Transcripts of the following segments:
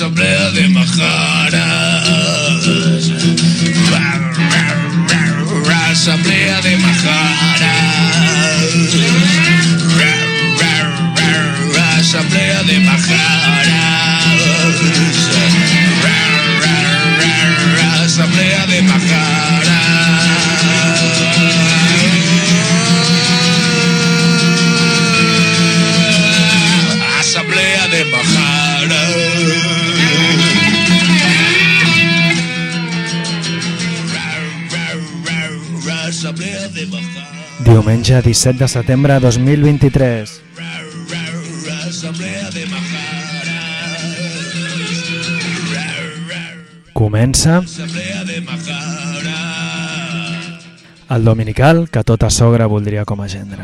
Asamblea de Majaras. Diumenge 17 de setembre de 2023. Asamblea de Majaras. Comença el dominical que tota sogra voldria com a gendre.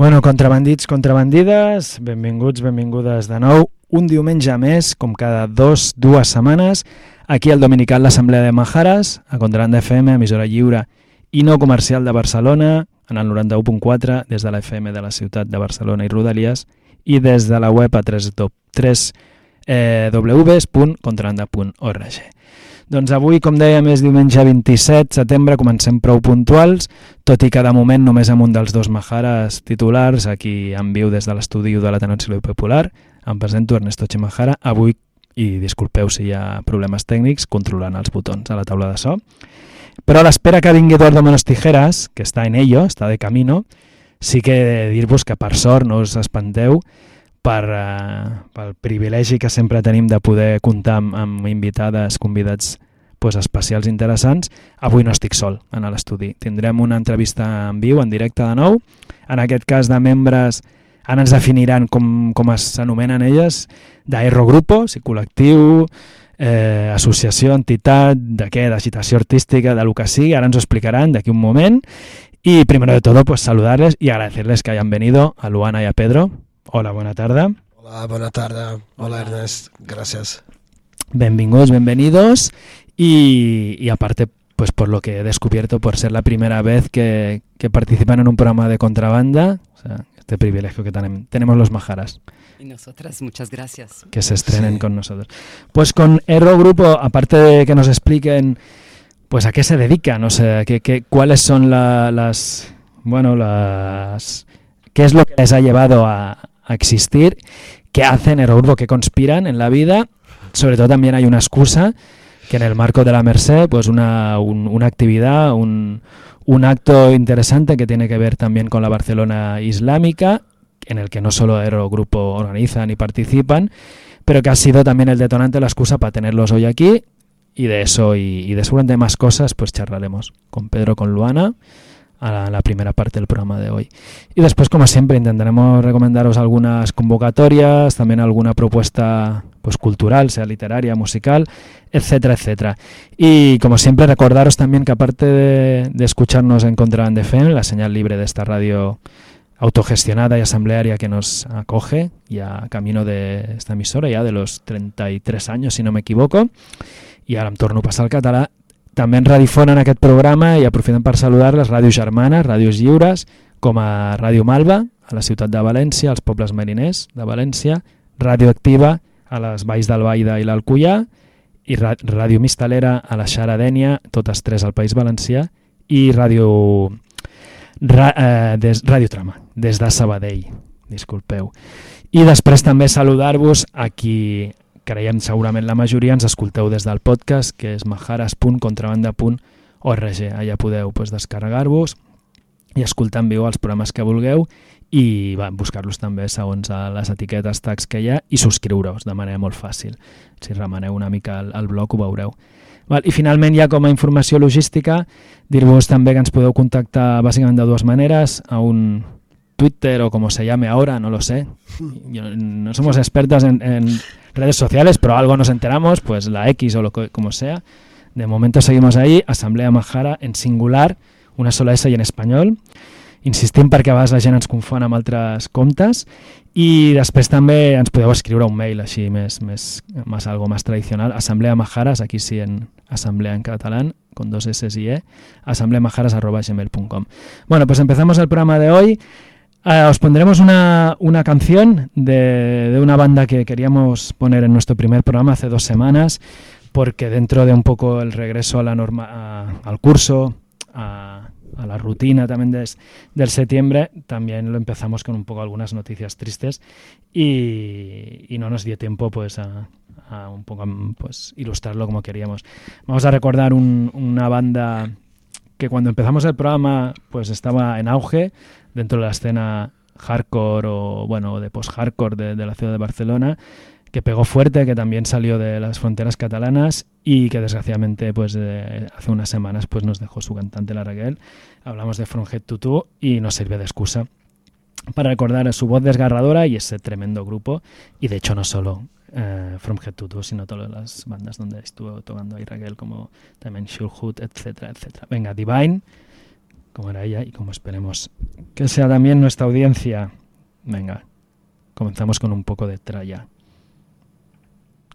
Bueno, contrabandits, contrabandides, benvinguts, benvingudes de nou. Un diumenge més, com cada dos, dues setmanes, aquí al Dominical l'Assemblea de Majares, a Contrabanda FM, emissora lliure i no comercial de Barcelona, en el 91.4, des de la FM de la ciutat de Barcelona i Rodalies, i des de la web a 3, eh, www.contrabanda.org. Doncs avui, com dèiem, és diumenge 27 setembre, comencem prou puntuals, tot i que de moment només amb un dels dos Majares titulars, aquí en viu des de l'estudi de l'Ateneu Popular, em presento Ernesto Chimajara, avui, i disculpeu si hi ha problemes tècnics, controlant els botons a la taula de so, però a l'espera que vingui Eduardo Menos Tijeras, que està en ello, està de camino, sí que dir-vos que per sort no us espanteu per, eh, pel privilegi que sempre tenim de poder comptar amb, amb invitades, convidats pues, especials interessants. Avui no estic sol en l'estudi. Tindrem una entrevista en viu, en directe de nou. En aquest cas de membres, ara ens definiran com, com s'anomenen elles, d'Aero Grupo, si col·lectiu, eh, associació, entitat, de què, d'agitació artística, de lo que sigui, ara ens ho explicaran d'aquí un moment. Y primero de todo, pues saludarles y agradecerles que hayan venido a Luana y a Pedro. Hola, buena tarde. Hola, buena tarde. Hola, Ernest. Gracias. Bienvenidos, bienvenidos. Y, y aparte, pues por lo que he descubierto, por ser la primera vez que, que participan en un programa de contrabanda, o sea, este privilegio que tenem- tenemos los majaras, Y nosotras, muchas gracias. que se estrenen Sí. con nosotros. Pues con Erro Grupo, aparte de que nos expliquen pues a qué se dedican, o sea, qué, qué- cuáles son la- las, bueno, las, qué es lo que les ha llevado a, a existir, qué hacen Erro Grupo, qué conspiran en la vida, sobre todo también hay una excusa que en el marco de la Merced, pues una, un- una actividad, un, un acto interesante que tiene que ver también con la Barcelona islámica, en el que no solo Aerogrupo organizan y participan, pero que ha sido también el detonante, la excusa para tenerlos hoy aquí. Y de eso y, y de seguramente más cosas, pues charlaremos con Pedro, con Luana, a la, primera parte del programa de hoy. Y después, como siempre, intentaremos recomendaros algunas convocatorias, también alguna propuesta pues cultural, sea literaria, musical, etcétera, etcétera. Y como siempre, recordaros también que aparte de, de escucharnos en Contraband FM, la señal libre de esta radio autogestionada y asamblearia que nos acoge, ya camino de esta emisora, ya de los 33 años, si no me equivoco, i ara em torno a passar al també ens radifonen aquest programa i aprofitem per saludar les ràdios germanes, ràdios lliures, com a Ràdio Malva, a la ciutat de València, als pobles mariners de València, Ràdio Activa, a les valls d'Albaida i l'Alcullà, i Ràdio Mistalera a la Xaradènia, totes tres al País Valencià, i Ràdio, Ra, eh, des, Ràdio Trama, des de Sabadell, disculpeu. I després també saludar-vos a qui creiem segurament la majoria ens escolteu des del podcast, que és majares.contrabanda.org. Allà podeu pues, descarregar-vos i escoltar en viu els programes que vulgueu i buscar-los també segons a les etiquetes tags que hi ha i subscriure-us de manera molt fàcil. Si remeneu una mica el, el blog ho veureu. Val, I finalment, ja com a informació logística, dir-vos també que ens podeu contactar bàsicament de dues maneres, a un Twitter o como se llame ahora, no lo sé. Yo- no somos expertas en, en redes sociales, pero algo nos enteramos, pues la X o lo que, como sea. De momento seguimos ahí, Asamblea Majara en singular, una sola S y en español. insistim perquè a vegades la gent ens confon amb altres comptes i després també ens podeu escriure un mail així més, més, més algo más tradicional, Assemblea Majaras, aquí sí en Asamblea en catalán, con dos S y E, asambleamajaras.gmail.com. Bueno, pues empezamos el programa de hoy. Eh, os pondremos una, una canción de, de una banda que queríamos poner en nuestro primer programa hace dos semanas, porque dentro de un poco el regreso a la norma, a- al curso, a, a la rutina también des- del septiembre, también lo empezamos con un poco algunas noticias tristes y, y no nos dio tiempo pues a, a un poco pues ilustrarlo como queríamos. Vamos a recordar un- una banda que cuando empezamos el programa pues estaba en auge dentro de la escena hardcore o bueno de post-hardcore de, la ciudad de Barcelona que pegó fuerte, que también salió de las fronteras catalanas y que desgraciadamente pues hace unas semanas pues nos dejó su cantante la Raquel. Hablamos de From Head to Toe y nos sirve de excusa para recordar su voz desgarradora y ese tremendo grupo y de hecho no solo eh, From Head to Toe sino todas las bandas donde estuvo tocando ahí Raquel como también Hood, etcétera, etcétera. Venga, Divine, como era ella y como esperemos que sea también nuestra audiencia. Venga, comenzamos con un poco de tralla.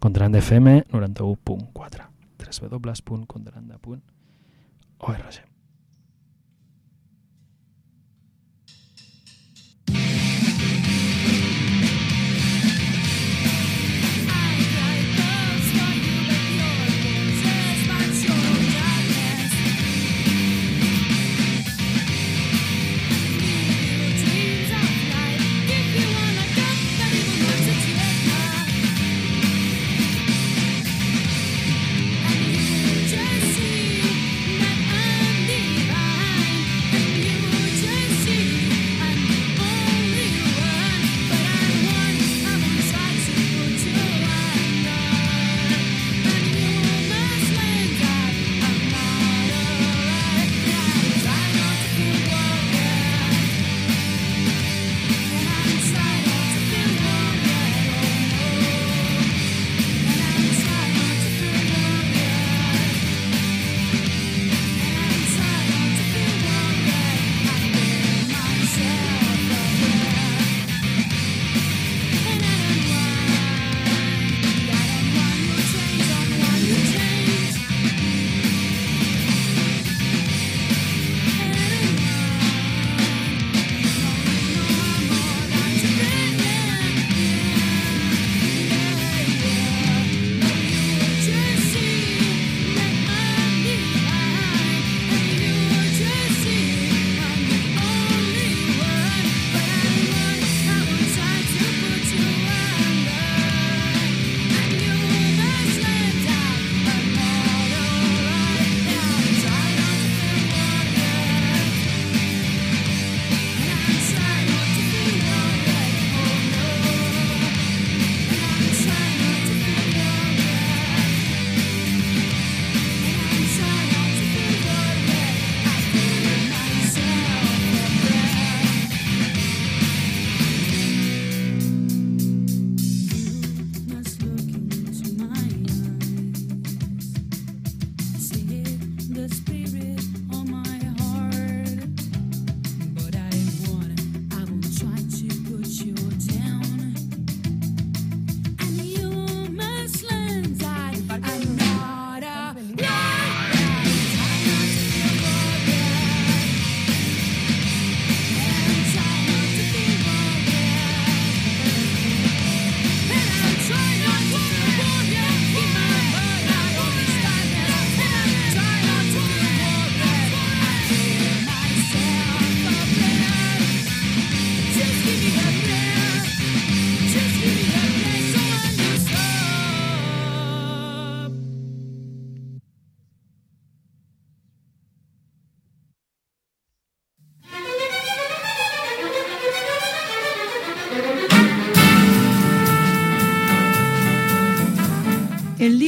Contrand FM 91.4 www.contranda.org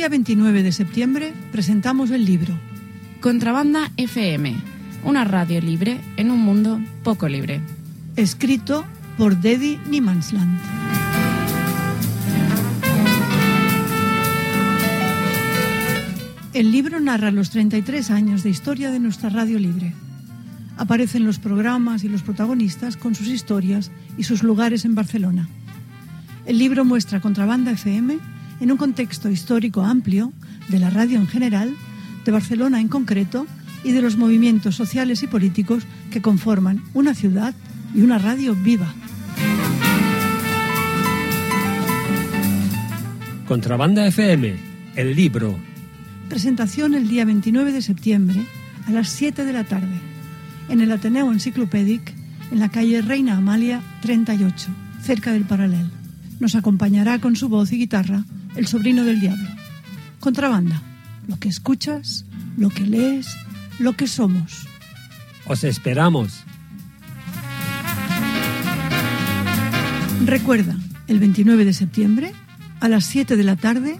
día 29 de septiembre presentamos el libro Contrabanda FM, una radio libre en un mundo poco libre. escrito por Deddy Niemansland. El libro narra los 33 años de historia de nuestra radio libre. Aparecen los programas y los protagonistas con sus historias y sus lugares en Barcelona. El libro muestra Contrabanda FM en un contexto histórico amplio de la radio en general, de Barcelona en concreto y de los movimientos sociales y políticos que conforman una ciudad y una radio viva. Contrabanda FM, el libro. Presentación el día 29 de septiembre a las 7 de la tarde en el Ateneo Enciclopédic en la calle Reina Amalia 38, cerca del Paralel. Nos acompañará con su voz y guitarra el sobrino del diablo. Contrabanda, lo que escuchas, lo que lees, lo que somos. Os esperamos. Recuerda, el 29 de septiembre, a las 7 de la tarde,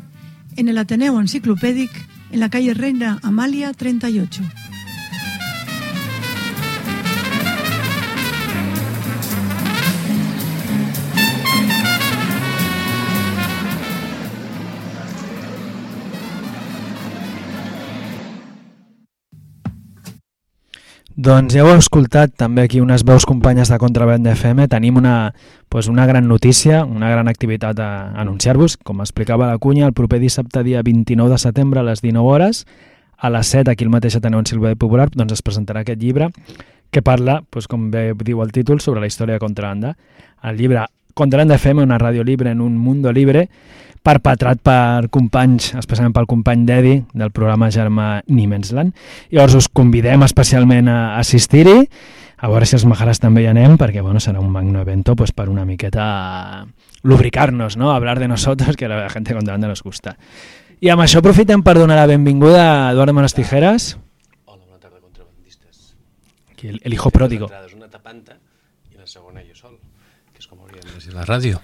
en el Ateneo Enciclopédic, en la calle Reina Amalia 38. Doncs ja heu escoltat també aquí unes veus companyes de Contraband FM. Tenim una, pues una gran notícia, una gran activitat a anunciar-vos. Com explicava la cunya, el proper dissabte, dia 29 de setembre, a les 19 hores, a les 7, aquí el mateix Ateneu en Silva Popular, doncs es presentarà aquest llibre que parla, pues, com bé diu el títol, sobre la història de Contrabanda. El llibre Contrabanda FM, una ràdio libre en un mundo libre, perpetrat per companys, especialment pel company d'Edi del programa Germà Nimensland. Llavors us convidem especialment a assistir-hi, a veure si els Majaras també hi anem, perquè bueno, serà un magno evento pues, per una miqueta lubricarnos, ¿no? hablar de nosotros, que a la gente con Contrabanda nos gusta. I amb això aprofitem per donar la benvinguda a Eduardo Manos Tijeras, Hola, bona tarda, contrabandistes. aquí el, el hijo pródigo. L'entrada és una tapanta i la segona jo sol, que és com hauríem de dir la ràdio,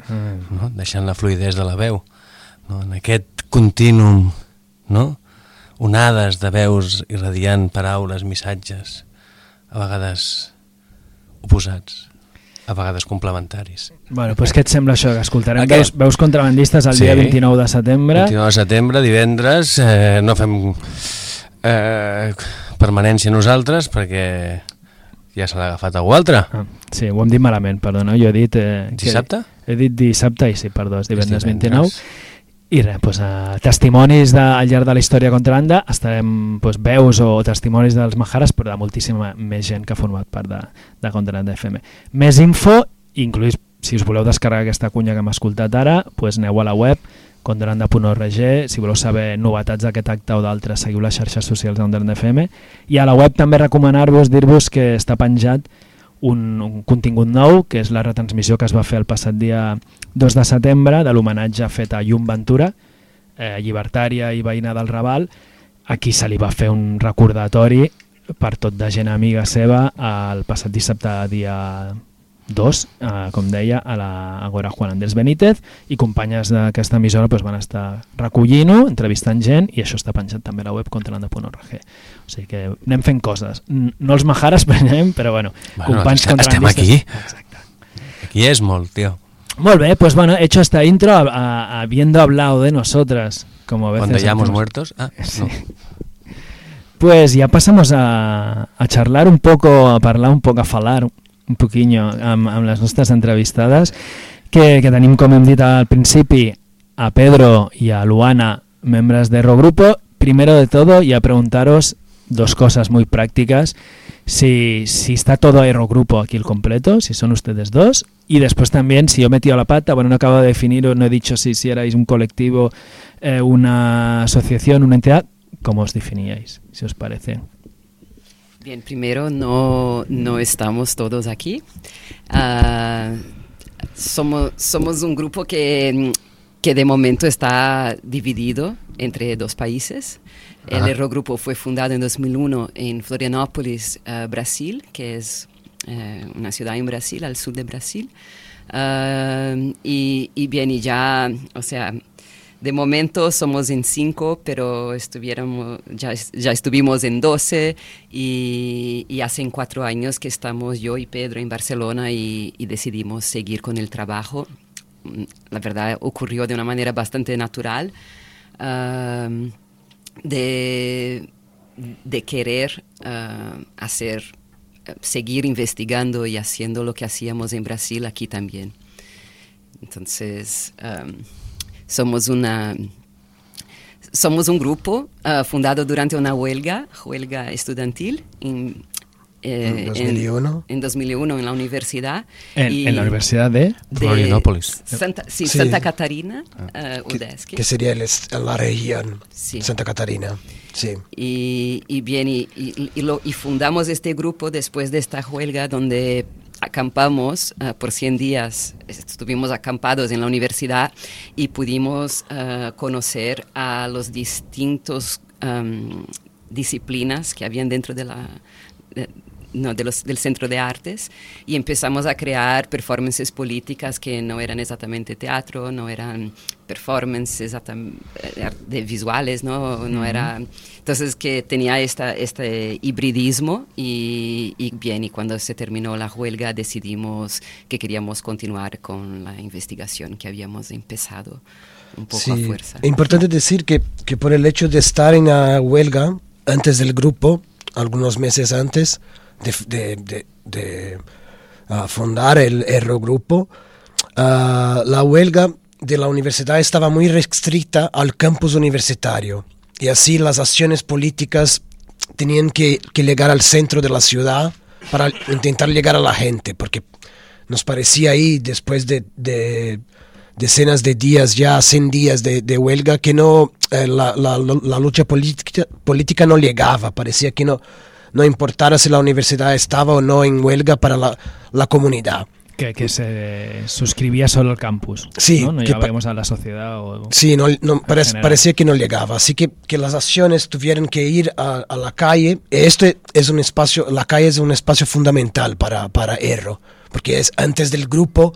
no? deixant la fluidesa de la veu. No? En aquest contínum, no? onades de veus irradiant paraules, missatges, a vegades oposats, a vegades complementaris. Bueno, pues què et sembla això? Que escoltarem veus, veus contrabandistes el Sí. dia 29 de setembre. 29 de setembre, divendres, eh, no fem eh, permanència nosaltres perquè ja se l'ha agafat algú altre. Ah, sí, ho hem dit malament, perdona. Jo he dit... Eh, que- Dissabte? He dit dissabte i sí, perdó, és divendres, És divendres. 29. I res, doncs, a testimonis de, al llarg de la història contrabanda estarem doncs, veus o testimonis dels Majares, però de moltíssima més gent que ha format part de, de Contrabanda FM. Més info, incluís si us voleu descarregar aquesta cunya que hem escoltat ara, doncs aneu a la web contrabanda.org, si voleu saber novetats d'aquest acte o d'altres, seguiu les xarxes socials d'Onderland FM. I a la web també recomanar-vos, dir-vos que està penjat un, un contingut nou, que és la retransmissió que es va fer el passat dia 2 de setembre de l'homenatge fet a Llum Ventura, eh, llibertària i veïna del Raval. Aquí se li va fer un recordatori per tot de gent amiga seva el passat dissabte dia 2, eh, com deia, a la Agora Juan Andrés Benítez i companyes d'aquesta emissora doncs, van estar recollint-ho, entrevistant gent i això està penjat també a la web contralanda.org. O sigui que anem fent coses. No els majares prenem, però bueno, Bueno, companys estem- estem aquí. Exacte. Aquí és molt, tio. Molt bé, pues bueno, hecho esta intro a- a- habiendo hablado de nosotras, como a veces Cuando hayamos hacemos. muertos. Ah, Sí. no. Pues ya pasamos a, a charlar un poco, a parlar un poc, a falar un poquinho amb, amb les nostres entrevistades, que, que tenim, com al principi, a Pedro y a Luana, membres de Rogrupo. Primero de todo, y a preguntaros dos cosas muy prácticas. Si, si está todo Aerogrupo aquí el completo, si son ustedes dos. Y después también, si yo he metido la pata, bueno, no acabo de definir, no he dicho si, si erais un colectivo, eh, una asociación, una entidad, ¿cómo os definíais, si os parece? Bien, primero no, no estamos todos aquí. Ah, somos, somos un grupo que, que de momento está dividido entre dos países. El Ajá. Eurogrupo fue fundado en 2001 en Florianópolis, ah, Brasil, que es eh, una ciudad en Brasil, al sur de Brasil. Ah, y, y bien, y ya, o sea, de momento somos en cinco, pero estuviéramos, ya, ya estuvimos en doce y, y hace cuatro años que estamos yo y Pedro en Barcelona y, y decidimos seguir con el trabajo. Mm, La verdad ocurrió de una manera bastante natural am, de, de querer ah, hacer seguir investigando y haciendo lo que hacíamos en Brasil aquí también. Entonces, um, somos una somos un grupo uh, fundado durante una huelga, huelga estudiantil en, eh, En 2001. En, en 2001 en la universidad. En, y en la Universidad de... de Florianópolis. Santa, sí, Sí. Santa Catarina, Ah. uh, UDESC. Que sería el la región Sí. Santa Catarina. Sí. Y, y bien, y, y- y lo- y fundamos este grupo después de esta huelga donde acampamos ah, por 100 días, estuvimos acampados en la universidad y pudimos ah, conocer a los distintos disciplinas que habían dentro de la... no, de los, del Centro de Artes y empezamos a crear performances políticas que no eran exactamente teatro, no eran performances eh, de visuales, ¿no? no era... Entonces que tenía esta, este hibridismo y, y bien, y cuando se terminó la huelga decidimos que queríamos continuar con la investigación que habíamos empezado un poco a fuerza. Es importante decir que, que por el hecho de estar en la huelga antes del grupo, algunos meses antes de, de- de- ah, fundar el Eurogrupo, ah, la huelga de la universidad estaba muy restricta al campus universitario y así las acciones políticas tenían que, que llegar al centro de la ciudad para intentar llegar a la gente, porque nos parecía ahí, después de, de decenas de días, ya 100 días de, de huelga, que no eh, la, la- la lucha política, política no llegaba, parecía que no, no importara si la universidad estaba o no en huelga para la, la comunidad. Que, que se suscribía solo al campus. Sí, No, no llegábamos a la sociedad o... Sí, no, no, parecía que no llegaba. Así que, que las acciones tuvieron que ir a, a la calle. Este es un espacio, la calle es un espacio fundamental para, para Erro, porque es antes del grupo,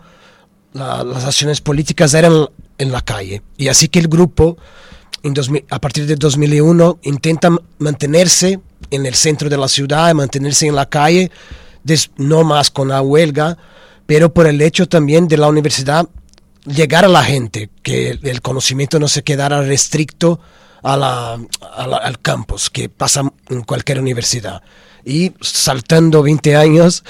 la- las acciones políticas eran en la calle. Y así que el grupo, en 2000 a partir de 2001, intenta mantenerse en el centro de la ciudad, mantenerse en la calle, des- no más con la huelga, pero por el hecho también de la universidad llegar a la gente, que el, conocimiento no se quedara restricto a la, a la- al campus, que pasa en cualquier universidad. Y saltando 20 años,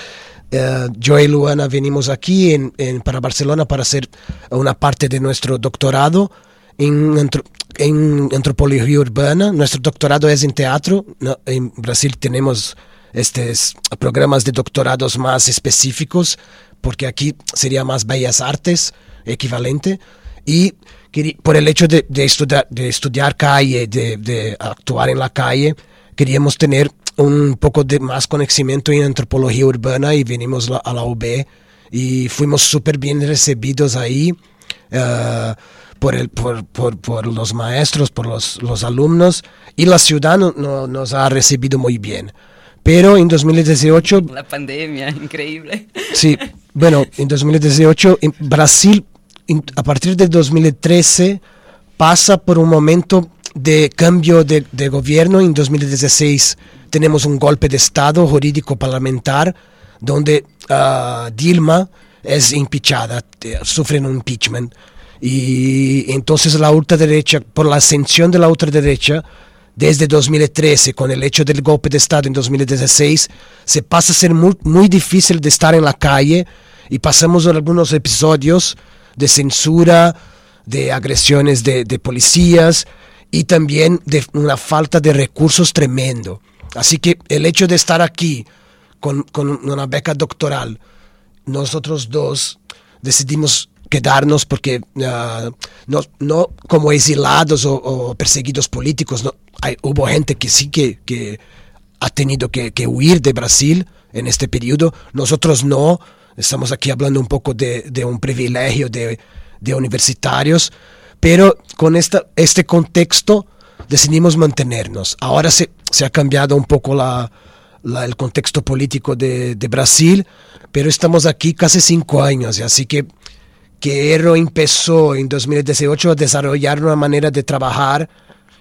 eh, yo y Luana venimos aquí en, en- para Barcelona para hacer una parte de nuestro doctorado en, antro- en antropología urbana. Nuestro doctorado es en teatro. ¿no? En Brasil tenemos estos programas de doctorados más específicos, porque aquí sería más bellas artes equivalente. Y por el hecho de, de estudiar, de estudiar calle, de, de actuar en la calle, queríamos tener un poco de más conocimiento en antropología urbana y venimos la- a la UB y fuimos súper bien recibidos ahí eh, por, el, por, por, por los maestros, por los, los alumnos y la ciudad no- no- nos ha recibido muy bien. Pero en 2018 La pandemia, increíble. Sí, bueno, en 2018 en Brasil, a partir de 2013, pasa por un momento de cambio de, de gobierno. En 2016 tenemos un golpe de Estado jurídico parlamentar donde ah, Dilma es impeachada, te- sufre un impeachment. Y entonces la ultraderecha, por la ascensión de la ultraderecha, desde 2013, con el hecho del golpe de Estado en 2016, se pasa a ser muy, muy difícil de estar en la calle y pasamos algunos episodios de censura, de agresiones de, de policías y también de una falta de recursos tremendo. Así que el hecho de estar aquí con, con una beca doctoral, nosotros dos decidimos quedarnos porque ah, no, no como exilados o, o perseguidos políticos, no, hay, hubo gente que sí que, que ha tenido que, que huir de Brasil en este periodo, nosotros no, estamos aquí hablando un poco de, de un privilegio de, de universitarios, pero con esta, este contexto decidimos mantenernos. Ahora se, se ha cambiado un poco la, la- el contexto político de, de Brasil, pero estamos aquí casi cinco años, así que, que Erro empezó en 2018 a desarrollar una manera de trabajar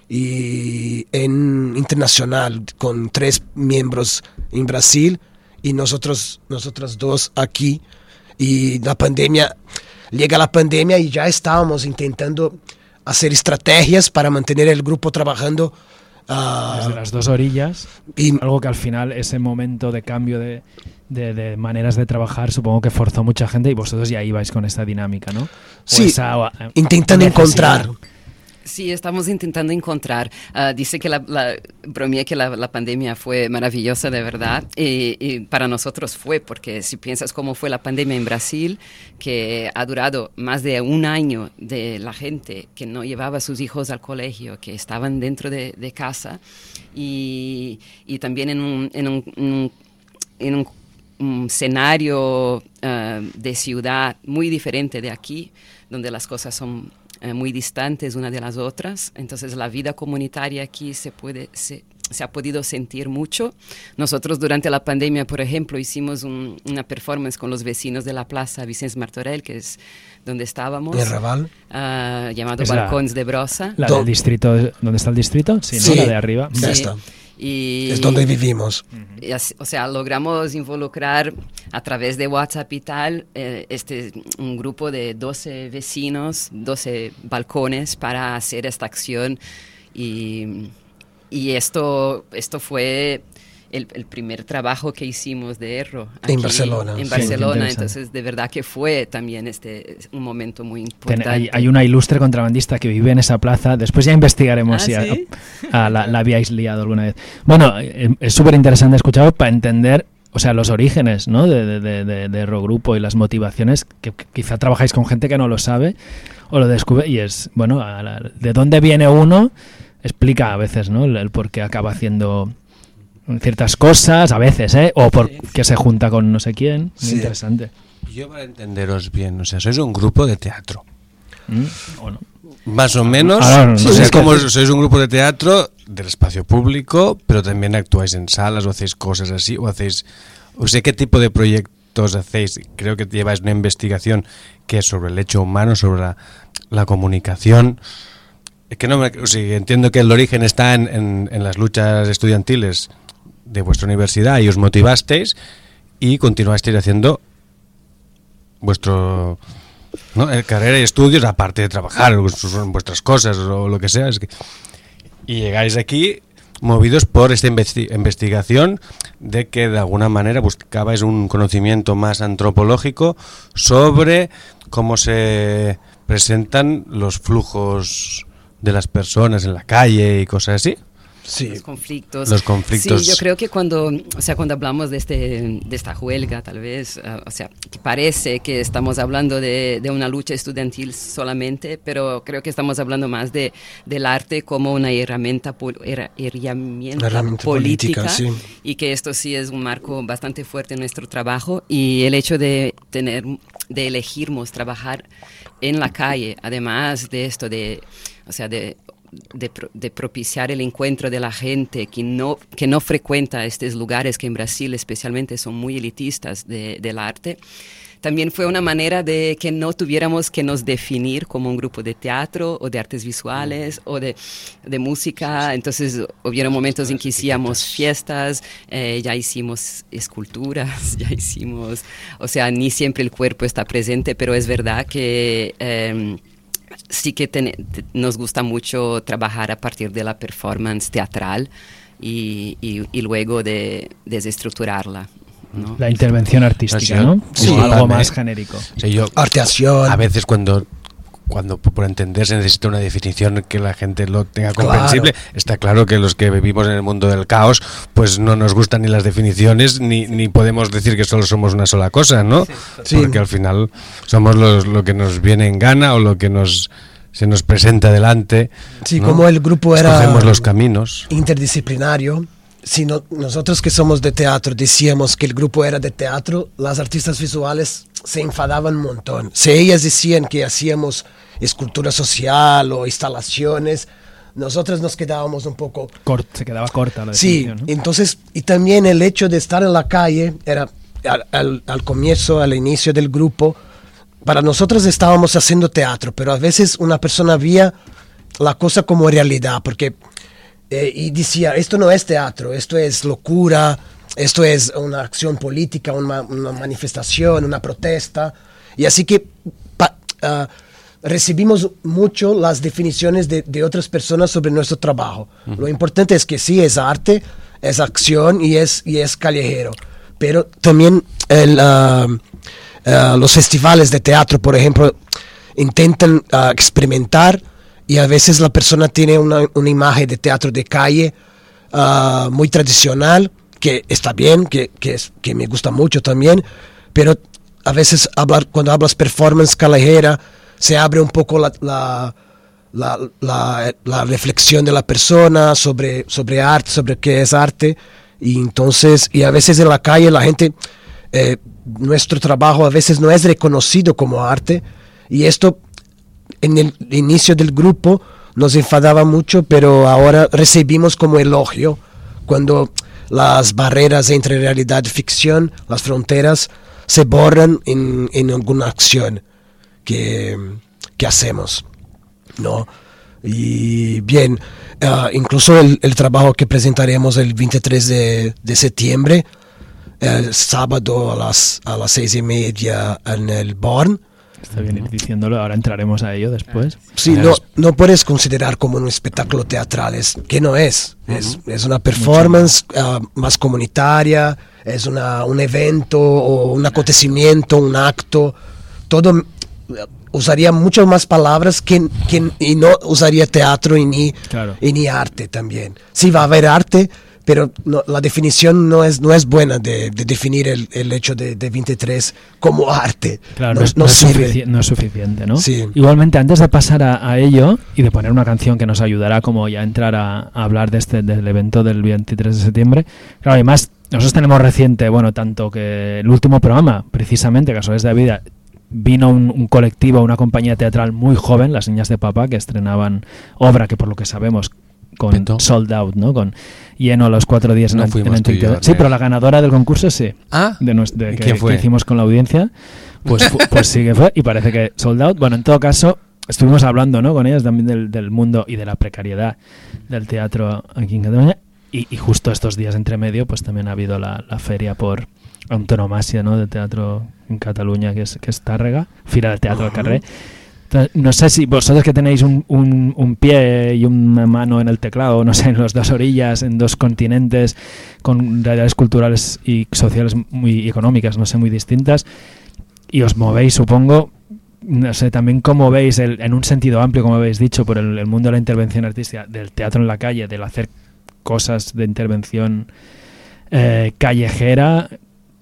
y en internacional con tres miembros en Brasil y nosotros nosotros dos aquí. Y la pandemia llega la pandemia y ya estábamos intentando hacer estrategias para mantener el grupo trabajando Ah, Desde las dos orillas. y Algo que al final, ese momento de cambio de, de- de maneras de trabajar, supongo que forzó mucha gente y vosotros ya ibais con esta dinámica, ¿no? O Sí, esa, intentan necesidad. encontrar. Sí, estamos intentando encontrar. Ah, dice que la, la bromea que la, pandemia fue maravillosa de verdad y, para nosotros fue porque si piensas cómo fue la pandemia en Brasil, que ha durado más de un año de la gente que no llevaba a sus hijos al colegio, que estaban dentro de, casa y, también en un, en un- en un- en escenario ah, de ciudad muy diferente de aquí, donde las cosas son eh, muy distantes una de las otras. Entonces la vida comunitaria aquí se puede se, se ha podido sentir mucho. Nosotros durante la pandemia, por ejemplo, hicimos un- una performance con los vecinos de la plaza Vicente Martorell, que es donde estábamos, En Raval. ah, llamado Es la- Balcons de Brosa. La Do- del distrito, ¿dónde está el distrito? Sí, ¿no? Sí. la de arriba. Ya Sí. está. Y, Es donde vivimos. y o sea, logramos involucrar a través de WhatsApp y tal eh, este, un grupo de 12 vecinos, 12 balcones para hacer esta acción. Y, y esto, esto fue el, el primer trabajo que hicimos de Erro. En Barcelona. En Sí, Barcelona, interesante. entonces de verdad que fue también este un momento muy Ten- importante. hay, hay una ilustre contrabandista que vive en esa plaza. Después ya investigaremos Ah, si a- ¿sí? a la, la habíais liado alguna vez. Bueno, eh, es súper interesante escucharlo para entender, o sea, los orígenes ¿no? de, de, de, de- de Eurogrupo y las motivaciones, que, que quizá trabajáis con gente que no lo sabe o lo descubre. Y es, bueno, a la- de dónde viene uno, explica a veces ¿no? el, el por qué acaba haciendo ciertas cosas, a veces, ¿eh? o por qué se junta con no sé quién. Muy interesante. Yo para entenderos bien, o sea, sois un grupo de teatro. ¿Mm? ¿O no? Más o menos, Ahora no, no o sea, como sois un grupo de teatro del espacio público, pero también actuáis en salas o hacéis cosas así, o hacéis, o sea, ¿qué tipo de proyectos hacéis? Creo que lleváis una investigación que es sobre el hecho humano, sobre la, la comunicación. Es que no me, o sea, entiendo que el origen está en, en- en las luchas estudiantiles de vuestra universidad y os motivasteis y continuasteis haciendo vuestro ¿no? Eh, carrera y estudios, aparte de trabajar en vuestras cosas o lo que sea. y llegáis aquí movidos por esta investi- investigación de que de alguna manera buscabais un conocimiento más antropológico sobre cómo se presentan los flujos de las personas en la calle y cosas así. Sí. los conflictos. Los conflictos. Sí, yo creo que cuando, o sea, cuando hablamos de, este, de esta huelga, tal vez, ah, o sea, que parece que estamos hablando de, de una lucha estudiantil solamente, pero creo que estamos hablando más de, del arte como una herramienta, pol- herramienta, Herramienta política, política, sí. y que esto sí es un marco bastante fuerte en nuestro trabajo y el hecho de tener, de elegirnos trabajar en la calle, además de esto, de, o sea, de de, de propiciar el encuentro de la gente que no, que no frecuenta estos lugares que en Brasil especialmente son muy elitistas de- del arte, también fue una manera de que no tuviéramos que nos definir como un grupo de teatro o de artes visuales o de, de música. Entonces hubieron momentos en que hacíamos fiestas, eh, ya hicimos esculturas, ya hicimos, o sea, ni siempre el cuerpo está presente, pero es verdad que... em, sí que ten- te- nos gusta mucho trabajar a partir de la performance teatral y, y- y luego de desestructurarla. ¿no? La intervención artística, Sí, ¿no? sí, Como algo más genérico. O sea, yo Arteación. a veces cuando cuando por entender se necesita una definición que la gente lo tenga comprensible, está claro que los que vivimos en el mundo del caos, pues no nos gustan ni las definiciones ni, ni podemos decir que solo somos una sola cosa, ¿no? Sí. Porque al final somos los, lo que nos viene en gana o lo que nos se nos presenta delante. Sí, ¿no? como el grupo era los caminos. interdisciplinario, si no- nosotros que somos de teatro decíamos que el grupo era de teatro, las artistas visuales se enfadaban un montón. Si ellas decían que hacíamos escultura social o instalaciones, nosotros nos quedábamos un poco Cort- se quedaba corta la Sí, entonces, y también el hecho de estar en la calle, era al, al- al comienzo, al inicio del grupo, para nosotros estábamos haciendo teatro, pero a veces una persona veía la cosa como realidad, porque, eh, y decía, esto no es teatro, esto es locura, esto es una acción política, una, una manifestación, una protesta, y así que pa- ah, recibimos mucho las definiciones de, de otras personas sobre nuestro trabajo. Lo importante es que sí es arte, es acción y es, y es callejero. Pero también el, ah, ah, los festivales de teatro, por ejemplo, intentan experimentar y a veces la persona tiene una, una imagen de teatro de calle muy tradicional, que está bien, que, que, es, que me gusta mucho también, pero a veces hablar, cuando hablas performance callejera, se abre un poco la, la, la, reflexión de la persona sobre, sobre arte, sobre qué es arte. Y entonces, y a veces en la calle la gente, eh, nuestro trabajo a veces no es reconocido como arte. Y esto en el inicio del grupo nos enfadaba mucho, pero ahora recibimos como elogio cuando las barreras entre realidad y ficción, las fronteras, se borran en, en alguna acción que, que hacemos. ¿no? Y bien, ah, incluso el, el trabajo que presentaremos el 23 de, de septiembre, el sábado a las, a las seis y media en el Born, Está bien ir diciéndolo, ahora entraremos a ello después. Sí, no, no puedes considerar como un espectáculo teatral, es que no es. Es, es una performance ah, más comunitaria, es una, un evento o un acontecimiento, un acto. Todo usaría muchas más palabras que, que- y no usaría teatro y ni, Claro. y ni arte también. Sí va a haber arte, pero no- la definición no es, no es buena de, de definir el, el hecho de, de 23 como arte. Claro, no, no, es, no no es sirve. no es suficiente, ¿no? Sí. Igualmente, antes de pasar a, a ello y de poner una canción que nos ayudará como ya a entrar a, a hablar de este, del evento del 23 de septiembre, claro, además, nosotros tenemos reciente, bueno, tanto que el último programa, precisamente, Casuales de la Vida, vino un, un colectivo, una compañía teatral muy joven, Las Niñas de Papá, que estrenaban obra que por lo que sabemos con Petó. sold out, ¿no? Con lleno los cuatro días en No el- en yo, Tinteredor. Sí, pero la ganadora del concurso sí Ah, de, de ¿Y que, fue? que hicimos con la audiencia, pues, pues sí que fue y parece que sold out. Bueno, en todo caso, estuvimos hablando ¿no? con ellas también del, del mundo y de la precariedad del teatro aquí en Cataluña y, y justo estos días entre medio pues también ha habido la, la feria por antonomasia ¿no? de teatro en Cataluña que es, que es Tàrrega, Fira del Teatro del Carrer. Entonces, no sé si vosotros que tenéis un, un- un pie y una mano en el teclado, no sé, en las dos orillas, en dos continentes, con realidades culturales y sociales muy económicas, no sé, muy distintas, y os movéis, supongo, no sé, también cómo veis, el- en un sentido amplio, como habéis dicho, por el, el mundo de la intervención artística, del teatro en la calle, del hacer cosas de intervención eh, callejera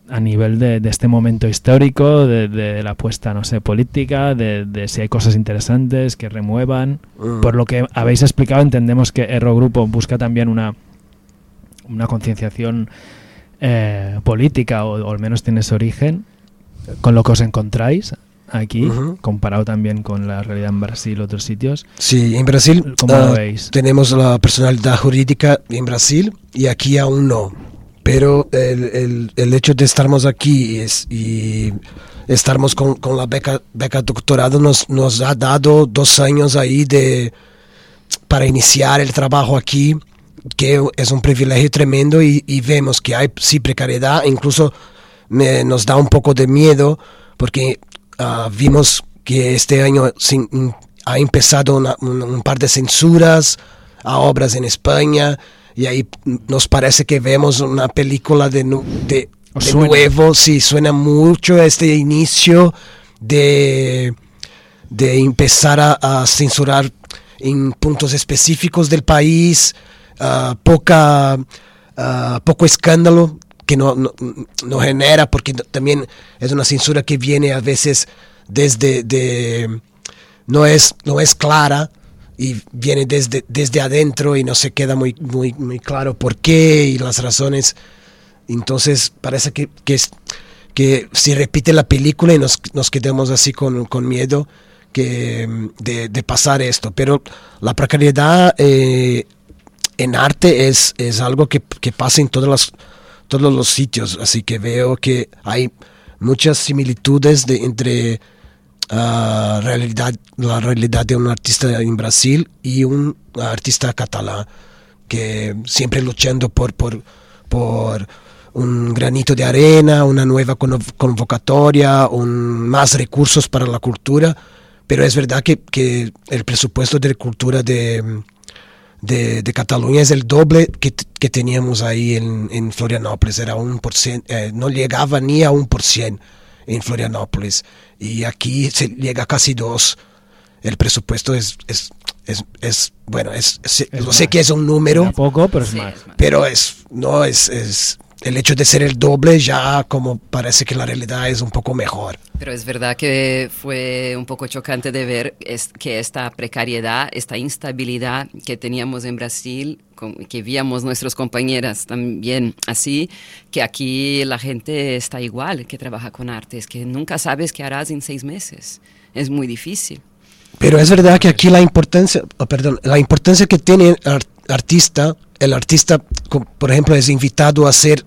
a nivel de, de este momento histórico, de, de la apuesta, no sé, política, de, de si hay cosas interesantes que remuevan. Mm. Por lo que habéis explicado, entendemos que Erro Grupo busca también una, una concienciación eh, política, o, o al menos tiene ese origen, con lo que os encontráis aquí, comparado también con la realidad en Brasil, otros sitios. Sí, en Brasil ¿Cómo ah, lo veis? tenemos la personalidad jurídica en Brasil y aquí aún no. Pero el, el- el hecho de estarmos aquí y estarmos con, con la beca, beca doctorado nos, nos ha dado dos años ahí de, para iniciar el trabajo aquí, que es un privilegio tremendo y, vemos que hay sí precariedad, incluso nos da un poco de miedo porque ah, vimos que este año ha empezado un, un par de censuras a obras en España y ahí nos parece que vemos una película de, de, nuevo, sí, suena mucho este inicio de, de empezar a, a censurar en puntos específicos del país, ah, poca, ah, poco escándalo que no, no, no genera, porque también es una censura que viene a veces desde, de, no, es, no es clara y viene desde, desde adentro y no se queda muy, muy, muy claro por qué y las razones. Entonces parece que, que, es- que si repite la película y nos, nos quedamos así con, con miedo que, de, de pasar esto. Pero la precariedad eh, en arte es, es algo que, que pasa en todas las, todos los sitios. Así que veo que hay muchas similitudes de, entre realidad, la realidad de un artista en Brasil y un artista catalán que siempre luchando por, por, por un granito de arena, una nueva convo- convocatoria, un, más recursos para la cultura, pero es verdad que, que el presupuesto de cultura de, de, Cataluña es el doble que, que teníamos ahí en, en Florianópolis, era un por cien- eh, no llegaba ni a un por cien en Florianópolis y aquí se llega a casi dos. El presupuesto es, es, es, es- bueno, es, es- Es lo sé que es un número, poco, pero es Sí, más. es más. pero es no es, es el hecho de ser el doble ya como parece que la realidad es un poco mejor. Pero es verdad que fue un poco chocante de ver es- que esta precariedad, esta instabilidad que teníamos en Brasil, que víamos nuestras compañeras también así, que aquí la gente está igual, que trabaja con artes, que nunca sabes qué harás en seis meses. Es muy difícil. Pero es verdad que aquí la importancia, oh, perdón, la importancia que tiene el ar- artista, el artista, por ejemplo, es invitado a hacer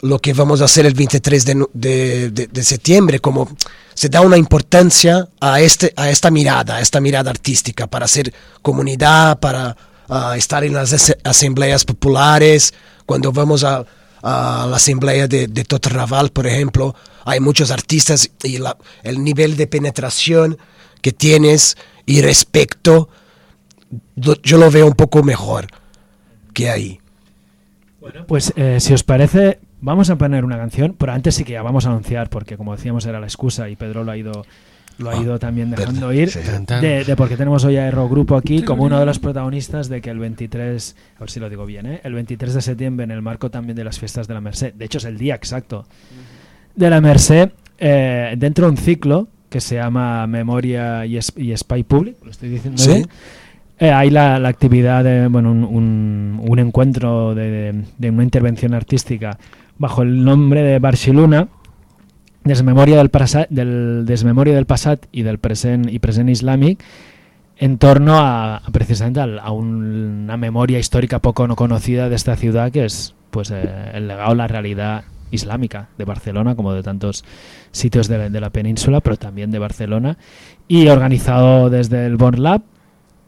lo que vamos a hacer el 23 de, de- de- de septiembre, como se da una importancia a, este, a esta mirada, a esta mirada artística, para hacer comunidad, para ah, estar en las asambleas populares, cuando vamos a, a la asamblea de, de Totorraval, por ejemplo, hay muchos artistas y la- el nivel de penetración que tienes y respeto, lo- yo lo veo un poco mejor que ahí. Pues eh, si os parece, vamos a poner una canción, pero antes sí que ya vamos a anunciar, porque como decíamos era la excusa y Pedro lo ha ido lo ha Ah, ido también dejando ir de, de porque tenemos hoy a Erro Grupo aquí como uno de los protagonistas de que el 23 a ver si lo digo bien ¿eh? el 23 de septiembre en el marco también de las fiestas de la Merced de hecho es el día exacto de la Merced eh, dentro de un ciclo que se llama Memoria y, Es- y Spy Public lo estoy diciendo Sí. bien eh, hay la, actividad de bueno, un, encuentro de, una intervención artística bajo el nombre de Barcelona, Desmemoria del, Prasa- del, Desmemoria del Passat y del present y present islàmic en torno a, precisamente a, un- una memoria histórica poco no conocida de esta ciudad que es pues eh, el legado, la realidad islámica de Barcelona como de tantos sitios de la península pero también de Barcelona y organizado desde el Born Lab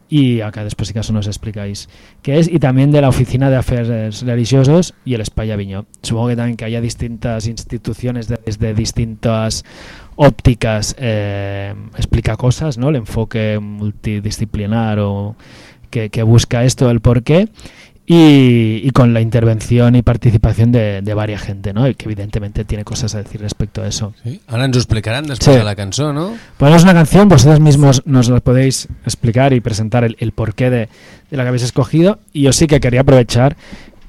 y acá después si caso nos explicáis qué es y también de la Oficina de Aferes Religiosos y el Espai Aviñó. Supongo que también que haya distintas instituciones de- desde distintas ópticas eh, explica cosas, ¿no? El enfoque multidisciplinar o que, que busca esto, el porqué y, y con la intervención y participación de, de varias gente, ¿no? Y que evidentemente tiene cosas a decir respecto a eso. Sí? Ara ens ho explicaran després Sí. de la cançó, no? Ponemos una canción, vosotros mismos nos la podéis explicar y presentar el, el porqué de, de la que habéis escogido. Y yo sí que quería aprovechar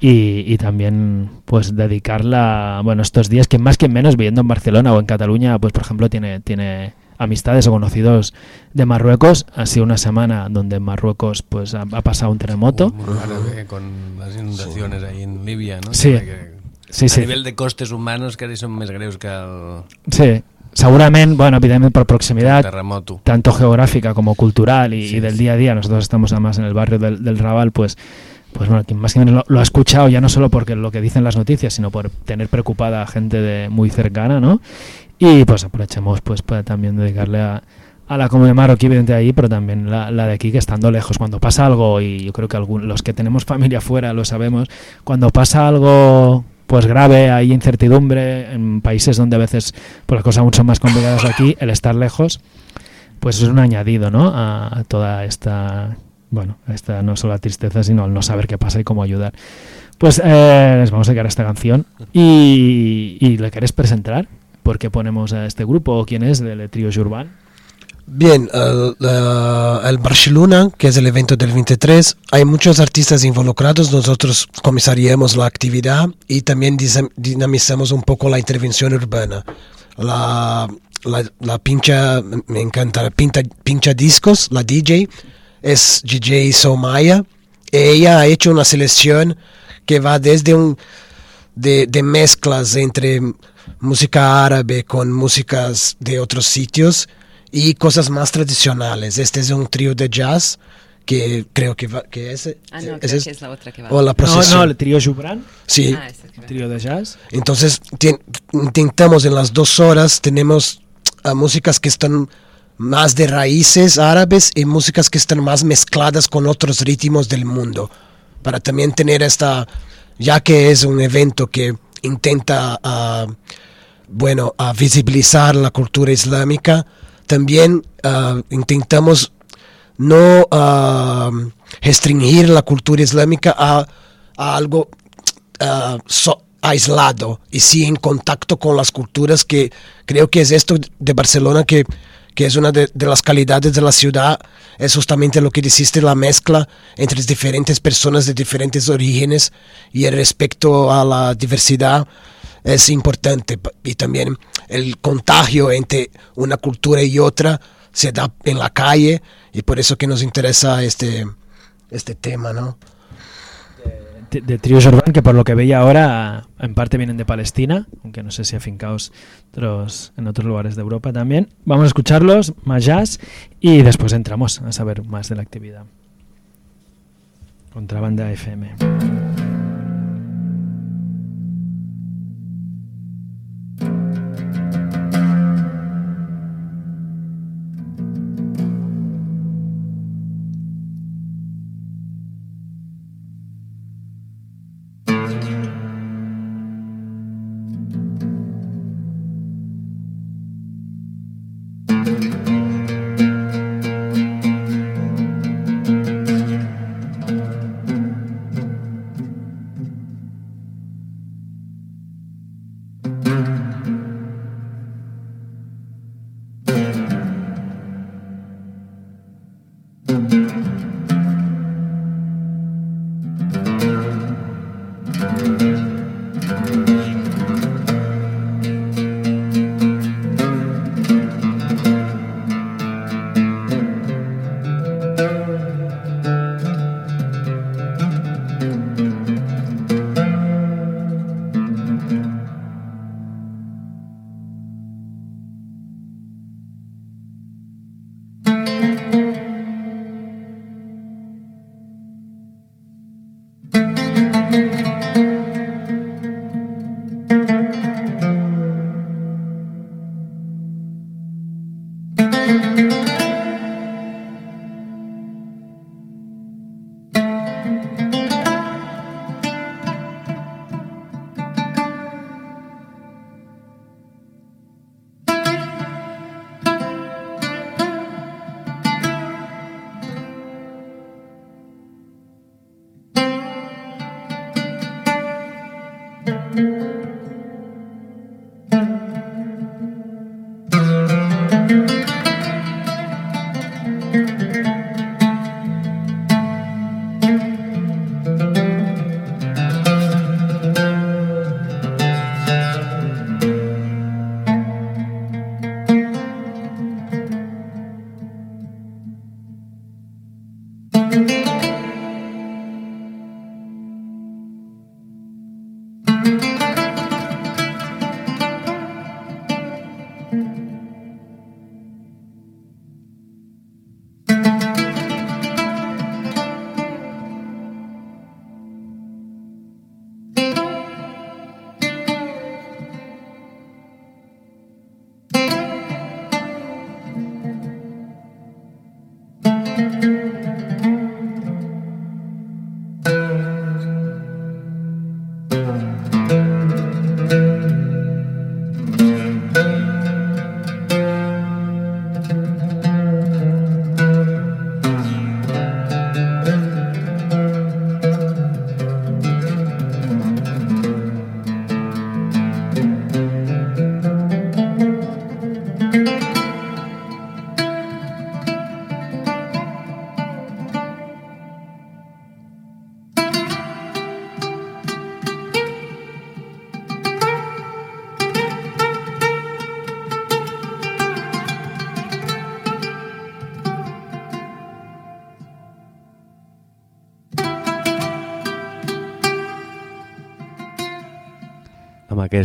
y, y también pues dedicarla, bueno, estos días que más que menos viviendo en Barcelona o en Cataluña, pues por ejemplo tiene, tiene amistades o conocidos de Marruecos. Ha sido una semana donde en Marruecos pues ha, ha pasado un terremoto. Muy raro, eh, con las inundaciones ahí en Líbia, no? Sí. Que, Sí, a sí. nivell de costes humanos que són més greus que el, Sí, seguramente, bueno, evidentmente por proximidad, terremoto. tanto geográfica como cultural y, Sí, y del día a día. Nosotros estamos además en el barrio del, del Raval, pues, pues bueno, quien más que menos lo, lo ha escuchado ya no solo porque lo que dicen las noticias, sino por tener preocupada a gente de muy cercana, ¿no? Y pues aprovechemos pues para también dedicarle a, a la comunidad marroquí, evidente ahí, pero también la, la de aquí que estando lejos, cuando pasa algo, y yo creo que algún- los que tenemos familia fuera lo sabemos, cuando pasa algo pues grave, hay incertidumbre en países donde a veces pues las cosas son más complicadas aquí, el estar lejos, pues es un añadido, ¿no? A, toda esta, bueno, a esta no solo la tristeza, sino el no saber qué pasa y cómo ayudar. Pues eh, les vamos a dedicar esta canción y, y le querés presentar, ¿por qué ponemos a este grupo quién es del trío Urban? Bien, el, eh, el Barcelona, que es el evento del 23, hay muchos artistas involucrados, nosotros comisariamos la actividad y también dinamizamos un poco la intervención urbana. La, pincha, me encanta, pincha discos, la DJ, es DJ Somaya, ella ha hecho una selección que va desde un de mezclas entre música árabe con músicas de otros sitios y cosas más tradicionales. Este es un trío de jazz que creo que, va, que es, Ah, no, es- creo es- que es la otra que va. o la No, procesión. no, el trío Jubran, sí. Ah, va. trío de jazz. Entonces intentamos en las dos horas, tenemos ah, músicas que están más de raíces árabes y músicas que están más mezcladas con otros ritmos del mundo, para también tener esta, ya que es un evento que intenta, ah, bueno, a visibilizar la cultura islámica, también ah, intentamos no ah, restringir la cultura islámica a, algo ah, aislado y sí en contacto con las culturas que creo que es esto de Barcelona que, que es una de, las calidades de la ciudad, es justamente lo que dijiste, la mezcla entre diferentes personas de diferentes orígenes y el respeto a la diversidad es importante y también el contagio entre una cultura y otra se da en la calle y por eso que nos interesa este, este tema, ¿no? de, de Trío Jordan, que por lo que veía ahora, en parte vienen de Palestina, aunque no sé si afincados otros, en otros lugares de Europa también. Vamos a escucharlos, más jazz, y después entramos a saber más de la actividad. Contrabanda FM.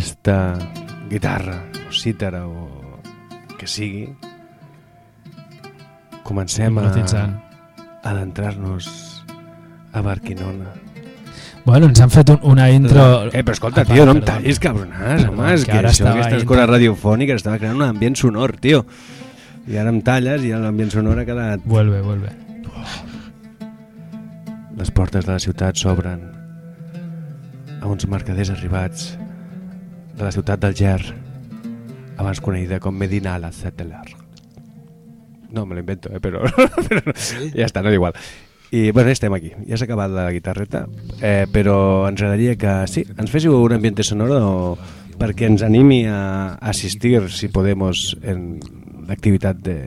Aquesta guitarra o cítara o que sigui comencem a adentrar-nos a Barquinona Bueno, ens han fet un, una intro... Eh, però escolta, Ah, tio, no em tallis, cabronàs, Perdó, home, és que que, ara això, aquestes intro- coses radiofòniques estava creant un ambient sonor, tio. I ara em talles i l'ambient sonor ha quedat... Vuelve, vuelve. Les portes de la ciutat s'obren a uns mercaders arribats de la ciutat del Ger, abans coneguda com Medina la Zetteler. No, me lo invento, eh, però, però ja està, no és igual. I bueno, estem aquí, ja s'ha acabat la guitarreta, eh, però ens agradaria que sí, ens féssiu un ambiente sonoro o, perquè ens animi a assistir, si podemos, en l'activitat de...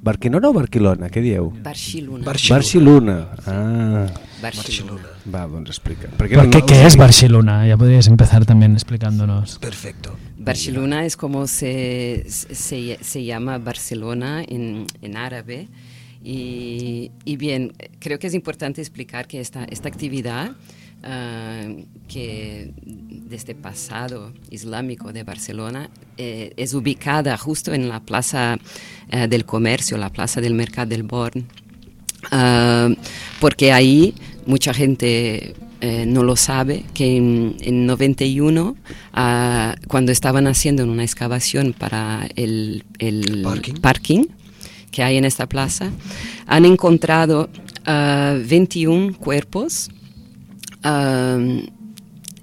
Barquinona o Barquilona? Què dieu? Barcelona. Barcelona. Ah, Barcelona. va, doncs explica. ¿Por qué, ¿Qué es Barcelona? Ya podrías empezar también explicándonos. Perfecto. Barcelona es como se, se, se llama Barcelona en, en árabe. Y, y bien, creo que es importante explicar que esta, esta actividad ah, que desde pasado islámico de Barcelona eh, es ubicada justo en la plaza eh, del comercio, la plaza del Mercat del Born, Ah, porque ahí mucha gente eh, no lo sabe, que en, en 91, ah, cuando estaban haciendo una excavación para el, el Parking. parking que hay en esta plaza, han encontrado ah, 21 cuerpos ah,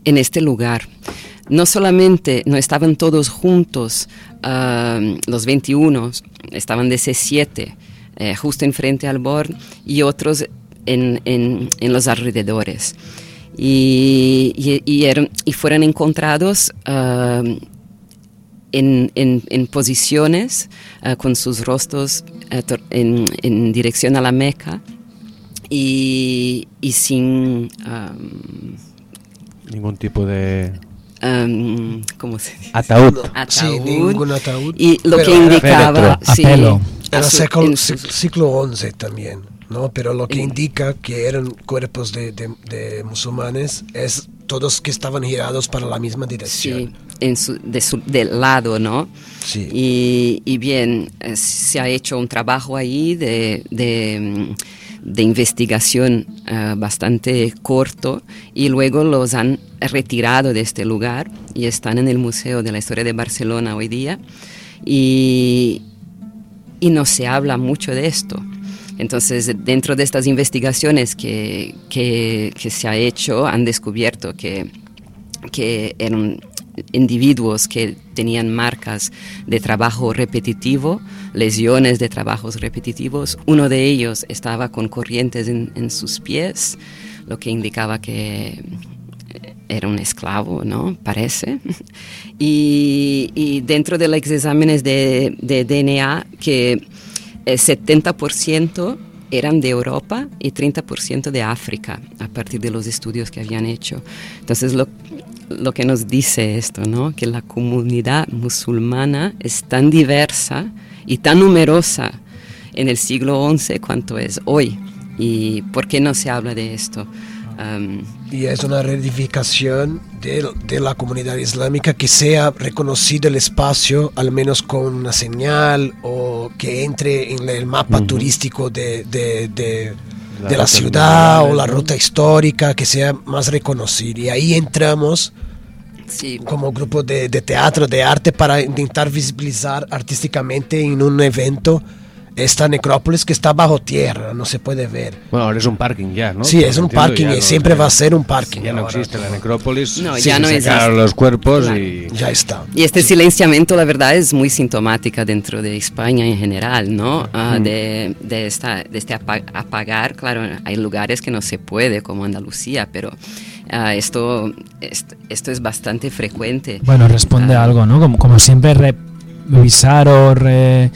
en este lugar. No solamente no estaban todos juntos, ah, los 21, estaban de C7, eh, justo enfrente al bord, y otros en, en- en los alrededores. Y, y- y eran- y fueron encontrados ah, en, en- posiciones ah, con sus rostros ah, en dirección a la Meca y, y sin... am, Ningún tipo de am, ¿Cómo se dice? ataúd. Sí, Ataúd. ningún ataúd. Y lo Pero que indicaba... Féretro, sí, Era su- século, en sus- siglo XI también, ¿no? Pero lo que En- indica que eran cuerpos de, de- de musulmanes es todos que estaban girados para la misma Sí, dirección. en su, de su, del lado, ¿no? Sí. Y, y bien, eh, se ha hecho un trabajo ahí de, de, de investigación eh, bastante corto y luego los han retirado de este lugar y están en el Museo de la Historia de Barcelona hoy día y, y no se habla mucho de esto. Entonces, dentro de estas investigaciones que, que, que se ha hecho, han descubierto que, que eran individuos que tenían marcas de trabajo repetitivo, lesiones de trabajos repetitivos. Uno de ellos estaba con corrientes en, en sus pies, lo que indicaba que era un esclavo, ¿no? Parece. Y, y dentro de los exámenes de, de DNA, que el 70% eran de Europa y 30% de África, a partir de los estudios que habían hecho. Entonces, lo, lo que nos dice esto, ¿no? Que la comunidad musulmana es tan diversa y tan numerosa en el siglo XI cuanto es hoy. ¿Y por qué no se habla de esto? Um, Y es una reedificación de, de la comunidad islámica que sea reconocido el espacio, al menos con una señal o que entre en el mapa Ujú. turístico de, de- de- La la ciudad o la ruta histórica, que sea más reconocido. Y ahí entramos sí, como grupo de, de teatro, de arte, para intentar visibilizar artísticamente en un evento esta necrópolis que está bajo tierra, no se puede ver. Bueno, ahora es un parking ya, ¿no? Sí, es un entiendo, parking ya y no- siempre va a ser un parking. Ya no ahora. existe la necrópolis. No, Sí, ya se no sacaron existe. los cuerpos Claro. y... Ya está. Y este silenciamiento, la verdad, es muy sintomática dentro de España en general, ¿no? Ah, de, de, esta, de este apa- apagar, claro, hay lugares que no se puede, como Andalucía, pero ah, esto, esto, esto es bastante frecuente. Bueno, responde Ah, a algo, ¿no? Como, como siempre revisar o re-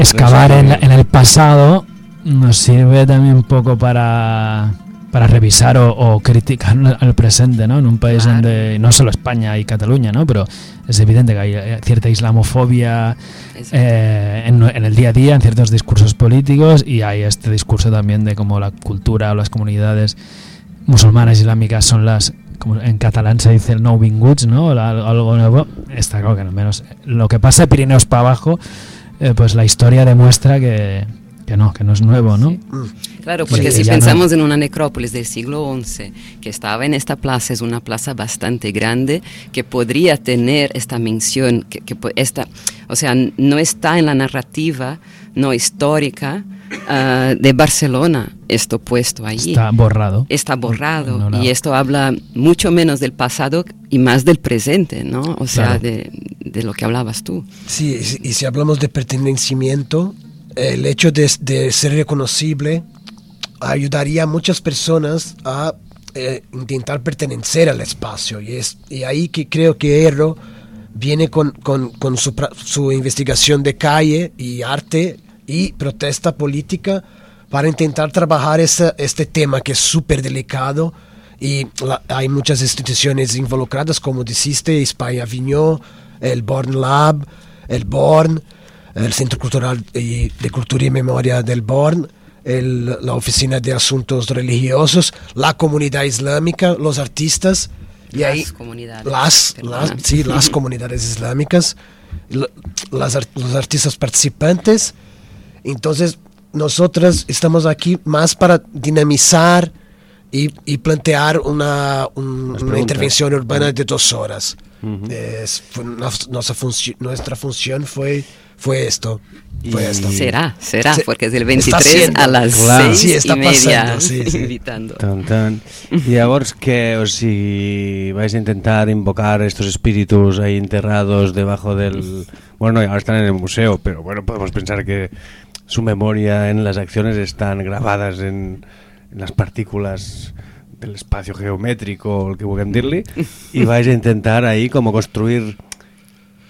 excavar en, en el pasado nos sirve también un poco para, para revisar o, o criticar el presente, ¿no? En un país Claro. donde, no solo España y Cataluña, ¿no? Pero es evidente que hay eh, cierta islamofobia eh, en, en el día a día, en ciertos discursos políticos, y hay este discurso también de cómo la cultura o las comunidades musulmanas islámicas son las, como en catalán se dice el no vinguts, ¿no? La- algo nuevo. Está claro que al menos lo que pasa de Pirineos para abajo, eh, pues la historia demuestra que, que no, que no es nuevo, ¿no? Claro, porque Sí, si no- pensamos en una necrópolis del siglo XI que estaba en esta plaza, es una plaza bastante grande que podría tener esta mención, que, que esta, o sea, no está en la narrativa no histórica ah, de Barcelona esto puesto allí. Está borrado. Está borrado y esto habla mucho menos del pasado y más del presente, ¿no? O sea, Claro. de, de lo que hablabas tú. Sí, y si- y si hablamos de pertenecimiento, el hecho de, de ser reconocible ayudaría a muchas personas a eh, intentar pertenecer al espacio. Y es y ahí que creo que Erro viene con, con- con su, su investigación de calle y arte y protesta política para intentar trabajar ese- este tema que es súper delicado. Y la- hay muchas instituciones involucradas, como dijiste, España Viñó, el Born Lab, el Born, el Centro Cultural y- de Cultura y Memoria del Born, el- la Oficina de Asuntos Religiosos, la comunidad islámica, los artistas. Y Las ahí, comunidades, Las, las- sí, las comunidades islámicas, las los artistas participantes. Entonces, nosotros estamos aquí más para dinamizar y, y plantear una, un- una intervención urbana de dos horas. Ujú. Es- fue nuestra, funci- nuestra función fue, fue esto. Fue esto. Será, será, Se- porque es el está 23 siendo. a las Claro. 6 Sí, está y media, pasando, sí, sí. invitando. Tan, tan. I llavors que, o sigui, vais a intentar invocar estos espíritus ahí enterrados debajo del... Bueno, no, ahora están en el museo, pero bueno, podemos pensar que su memoria en las acciones están grabadas en, en las partículas del espacio geométrico, el que vulguem dir-li, i vais a intentar ahí como construir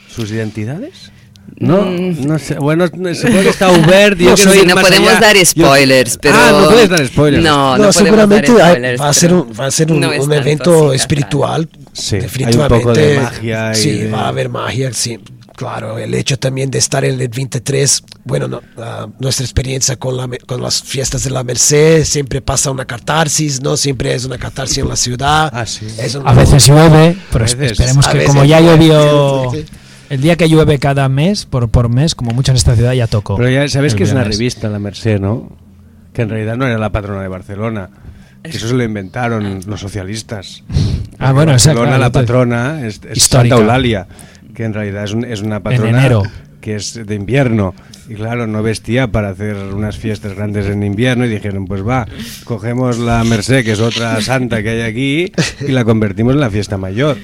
sus identidades? No, Mm. no sé, bueno, no- supongo que está obert, yo No, no podemos allá. dar Yo- spoilers, pero... Ah, no puedes dar spoilers. No, no, No, seguramente dar spoilers, va a ser un, va a ser un, no un evento así, espiritual. Sí, hay un definitivamente. poco de magia y Sí, de- va a haber magia, sí. Claro, el hecho también de estar en el 23, bueno, no, ah, nuestra experiencia con, la, me- con las fiestas de la Merced, siempre pasa una catarsis, ¿no? Siempre es una catarsis en la ciudad. Ah, sí. Es un- A veces llueve, pero veces. esperemos que como ya llueve, llovió... El día que llueve cada mes, por, por mes, como mucho en esta ciudad, ya tocó. Pero ya sabes que es una revista, la Merced, ¿no? Que en realidad no era la patrona de Barcelona. Que eso se lo inventaron los socialistas. Ah, bueno, Barcelona, claro, la patrona es, es Histórica. Santa Eulalia, que en realidad es, un- es una patrona enero. que es de invierno. Y claro, no vestía para hacer unas fiestas grandes en invierno y dijeron, pues va, cogemos la Merced, que es otra santa que hay aquí, y la convertimos en la fiesta mayor.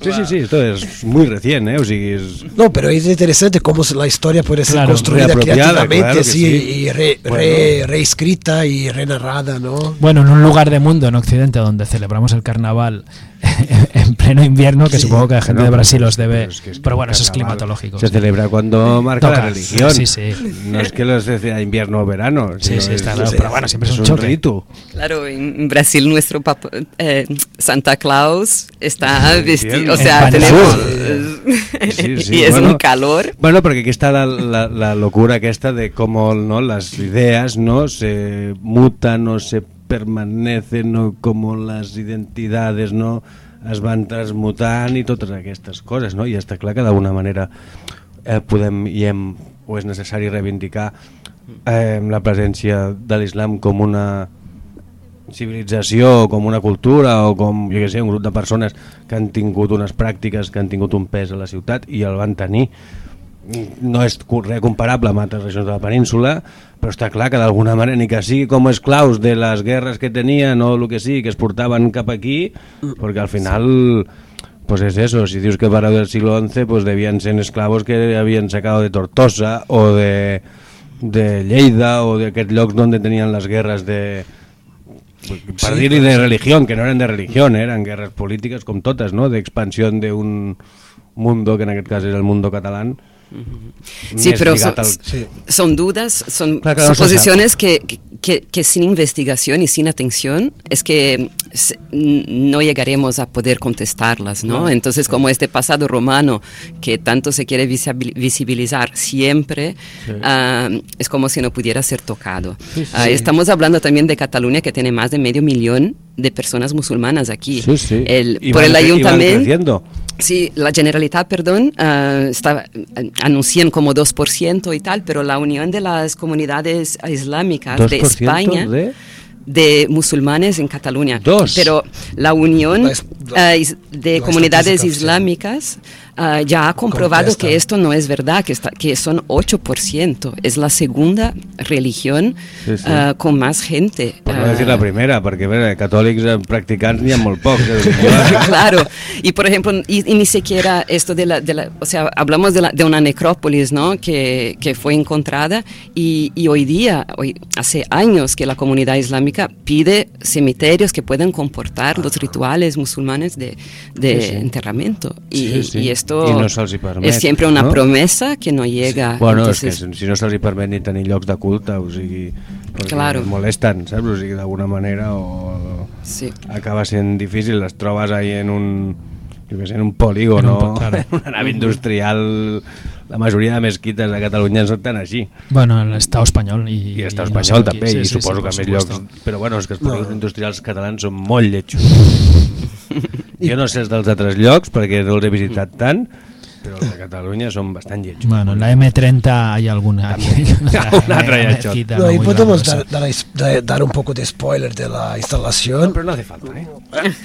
Sí, sí, sí, esto es muy recién, ¿eh? O sigui, es- No, pero es interesante cómo la historia puede ser Claro, construida creativamente, claro sí, sí. y re- Bueno. re- reescrita y renarrada, ¿no? Bueno, en un lugar de mundo, en Occidente, donde celebramos el carnaval en pleno invierno, que Sí. supongo que la gente No, de Brasil los debe... pero es que es pero bueno, eso es climatológico. Se celebra cuando marca Toca, la religión. sí, sí. No es que los decía invierno o verano. Sí, sí, está es- claro, es- pero bueno, siempre es un un choque. rito. Claro, en Brasil nuestro papa- eh, Santa Claus está vestido, o sea, tenemos... Sí, sí, y es bueno. un calor. Bueno, porque aquí está la, la, la locura aquesta de cómo ¿no? las ideas no se mutan o se permanecen o cómo las identidades no es van transmutant i totes aquestes coses, no? I està clar que d'alguna manera eh, podem i hem, o és necessari reivindicar eh, la presència de l'islam com una civilització, com una cultura o com, jo què sé, un grup de persones que han tingut unes pràctiques que han tingut un pes a la ciutat i el van tenir no és res comparable amb altres regions de la península, però està clar que d'alguna manera, ni que sigui com esclaus de les guerres que tenien o el que sigui, que es portaven cap aquí, perquè al final pues es eso, si dius que para del siglo XI pues debían ser esclavos que habían sacado de Tortosa o de, de Lleida o de aquests llocs donde tenían las guerras de para Sí, dir-hi de religión, que no eren de religión, eh, eren guerres polítiques com totes, no? d'expansió d'un mundo, que en aquest cas era el mundo catalán, Sí, pero son, Sí. son dudas, son Claro, no suposiciones que, que, que sin investigación y sin atención es que no llegaremos a poder contestarlas, ¿no? Entonces, como este pasado romano que tanto se quiere visibil- visibilizar siempre, ah, es como si no pudiera ser tocado. Ah, estamos hablando también de Cataluña, que tiene más de medio millón de personas musulmanas aquí. Sí, sí. El- Y por van el ayuntamiento... Sí, la Generalitat, perdón, ah, estaba, eh, anuncian como 2% y tal, pero la Unión de las Comunidades Islámicas de 2% España, de- de musulmanes en Cataluña. Dos. Pero la Unión La es- la- is- de la Comunidades. Islámicas ah, ya ha comprobado Contesta. que esto no es verdad, que, está, que son 8%. Es la segunda religión Sí, sí. ah, con más gente. Per no ah, decir la primera, perquè a veure, catòlics eh, ha molt pocs. Eh? claro, y por ejemplo, y, y ni siquiera esto de la, de la- o sea, hablamos de, la- de una necrópolis, ¿no? Que, que fue encontrada y, y hoy día, hoy, hace años que la comunidad islámica pide cementerios que puedan comportar los rituales musulmanes de, de Sí, enterramiento. Y, Sí, sí. y esto I no se'ls hi permet, es siempre una no? promesa que no llega. Bueno, Entonces, és que si no se'ls hi permet ni tenir llocs de culte, o sigui, perquè Claro. molesten, saps? O sigui, d'alguna manera o Sí. acaba sent difícil, les trobes ahí en un, jo què sé, en un polígon En un claro. en una nave industrial, la majoria de mesquites de Catalunya són tan així. Bueno, el Estado espanyol i... I i no sé espanyol aquí. també, Sí, i sí, suposo sí, que més llocs... Però bueno, és que els No. polígons industrials catalans són molt lletjos. jo no sé els dels altres llocs, perquè no els he visitat tant, però els de Catalunya són bastant lletjos. Bueno, en la M30 hay alguna... Una traya shot. mezquita No, muy podemos dar, dar, dar- dar un poco de spoiler de la instalación. Pero no hace falta, ¿eh?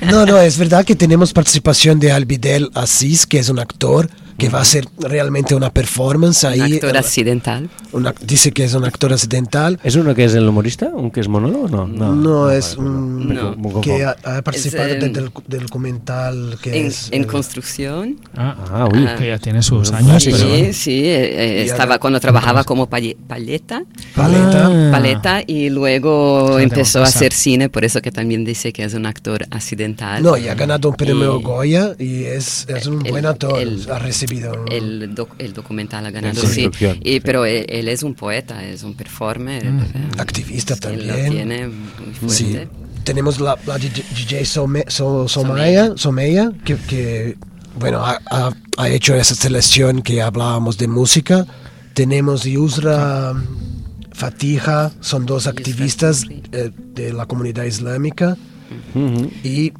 No, no, es verdad que tenemos participación de Albidel Asís, que es un actor que va a hacer realmente una performance ahí. un actor Eh, accidental. una- dice que es un actor accidental. ¿Es uno que es el humorista? ¿Un que es monólogo? No, no. No, es un me que ha, ha participado Es, del, del- documental que En, es en eh, construcción. Ah, Ah, uy. Ah. que ya tiene sus años, Sí, pero... sí, eh, eh, estaba cuando trabajaba como palleta, Paleta. Ah. paleta y luego Claro, empezó a hacer cine, por eso que también dice que es un actor accidental. No, y ha ganado un premio Y Goya y es, es un el- buen actor. el- ha recibido. El, doc- el documental ha ganado, Sí, sí. Y, sí. Pero él, él es un poeta, es un performer. eh, Activista él lo también. tiene muy Sí. Tenemos la, la DJ So- Somaya, Someya, que, que, bueno, ha, ha- ha hecho esa selección que hablábamos de música. Tenemos Yusra Fatija, son dos activistas eh, de la comunidad islámica. Y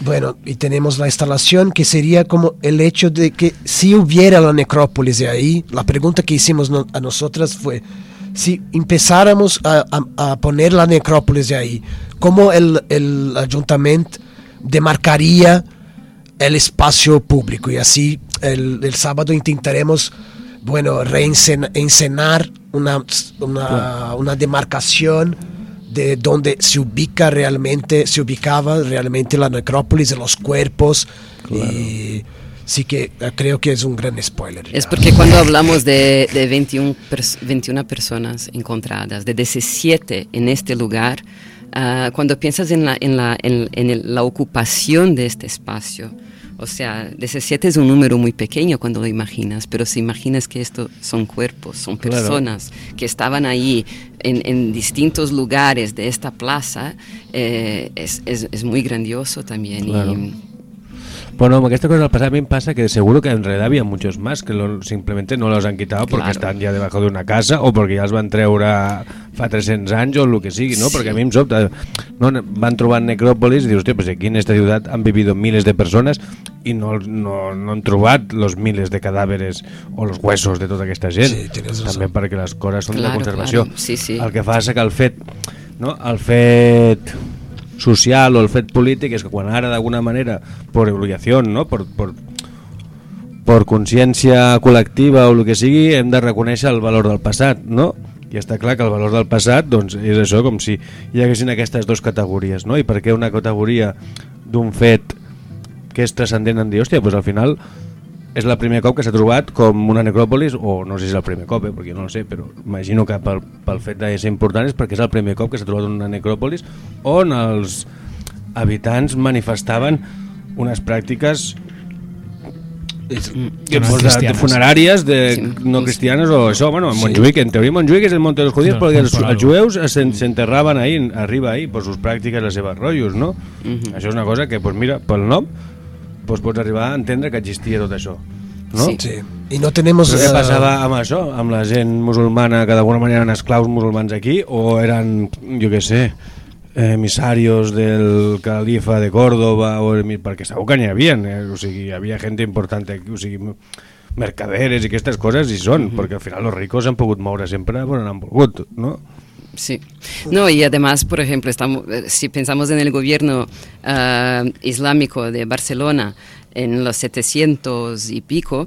bueno, y tenemos la instalación que sería como el hecho de que si hubiera la necrópolis de ahí, la pregunta que hicimos no- a nosotras fue, si empezáramos a, a- a poner la necrópolis de ahí, ¿cómo el, el ayuntamiento demarcaría el espacio público? Y así el, el sábado intentaremos, bueno, reencenar una, una, una demarcación de donde se ubica realmente, se ubicaba realmente la necrópolis de los cuerpos y sí que eh, creo que es un gran spoiler. Es ya. porque cuando hablamos de, de 21, pers- 21 personas encontradas, de 17 en este lugar, ah, cuando piensas en la, en, la, en, en el- la ocupación de este espacio, o sea, 17 es un número muy pequeño cuando lo imaginas, pero si imaginas que esto son cuerpos, son Claro. personas que estaban ahí en, en distintos lugares de esta plaza, eh, es, es- es muy grandioso también. y-. Bueno, aquesta cosa del mi em passa que seguro que en realidad había muchos más que lo- simplemente no los han quitado porque Claro. están ya debajo de una casa o porque ja els van treure fa 300 anys o el que sigui, no? Sí. Porque a mí em sobta, no? van trobar necrópolis y dius, hostia, pues aquí en esta ciudad han vivido miles de personas y no, no, no han trobat los miles de cadáveres o los huesos de tota aquesta gent. Sí. També perquè les coses són Claro, de conservació. claro. Sí, sí. El que fa és que el fet, no? el fet social o el fet polític és que quan ara d'alguna manera per obligació, no? per, per, per consciència col·lectiva o el que sigui, hem de reconèixer el valor del passat, no? I està clar que el valor del passat doncs, és això, com si hi haguessin aquestes dues categories, no? I per què una categoria d'un fet que és transcendent en dir, hòstia, doncs al final és el primer cop que s'ha trobat com una necròpolis, o no sé si és el primer cop, eh, perquè no ho sé, però imagino que pel, pel fet de ser important és perquè és el primer cop que s'ha trobat una necròpolis on els habitants manifestaven unes pràctiques Es- que No pues, de- de funeràries de Sí, no cristianes o això, bueno, en Sí. Montjuïc, en teoria Montjuïc és el Monte de los Judíos No, perquè els, els jueus s'en- s'enterraven ahí, arriba ahí, per sus pràctiques, les seves rotllos, no? Mhm. Això és una cosa que, pues mira, pel nom, pues pots arribar a entendre que existia tot això, no? Sí. sí. Y no tenemos... Però què eh, passava amb això? Amb la gent musulmana que d'alguna manera eren esclaus musulmans aquí o eren, jo què sé, emissarios del califa de Córdoba o el, perquè segur que n'hi havia eh? o sigui, hi havia gent important aquí, o sigui, mercaderes i aquestes coses i són, perquè al final los ricos han pogut moure sempre on han volgut, no? Sí. No, y además, por ejemplo, estamos, eh, si pensamos en el gobierno ah, islámico de Barcelona, en los 700 y pico,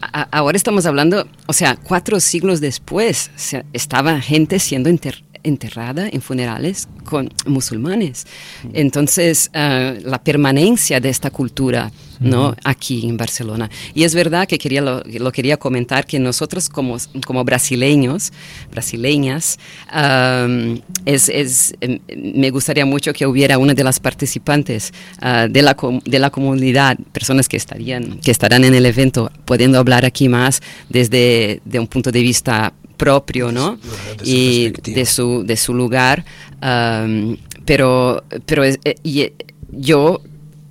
a- ahora estamos hablando, o sea, cuatro siglos después, se- estaba gente siendo enter- enterrada en funerales con musulmanes. Entonces, ah, la permanencia de esta cultura, ¿no? Aquí en Barcelona. Y es verdad que quería lo, lo quería comentar que nosotros como, como brasileños, brasileñas, es, es, em, me gustaría mucho que hubiera una de las participantes ah, de, la, de la comunidad, personas que estarían, que estarán en el evento, pudiendo hablar aquí más desde de un punto de vista propio, ¿no? de y de su, de su lugar. pero pero es- eh, y, eh, yo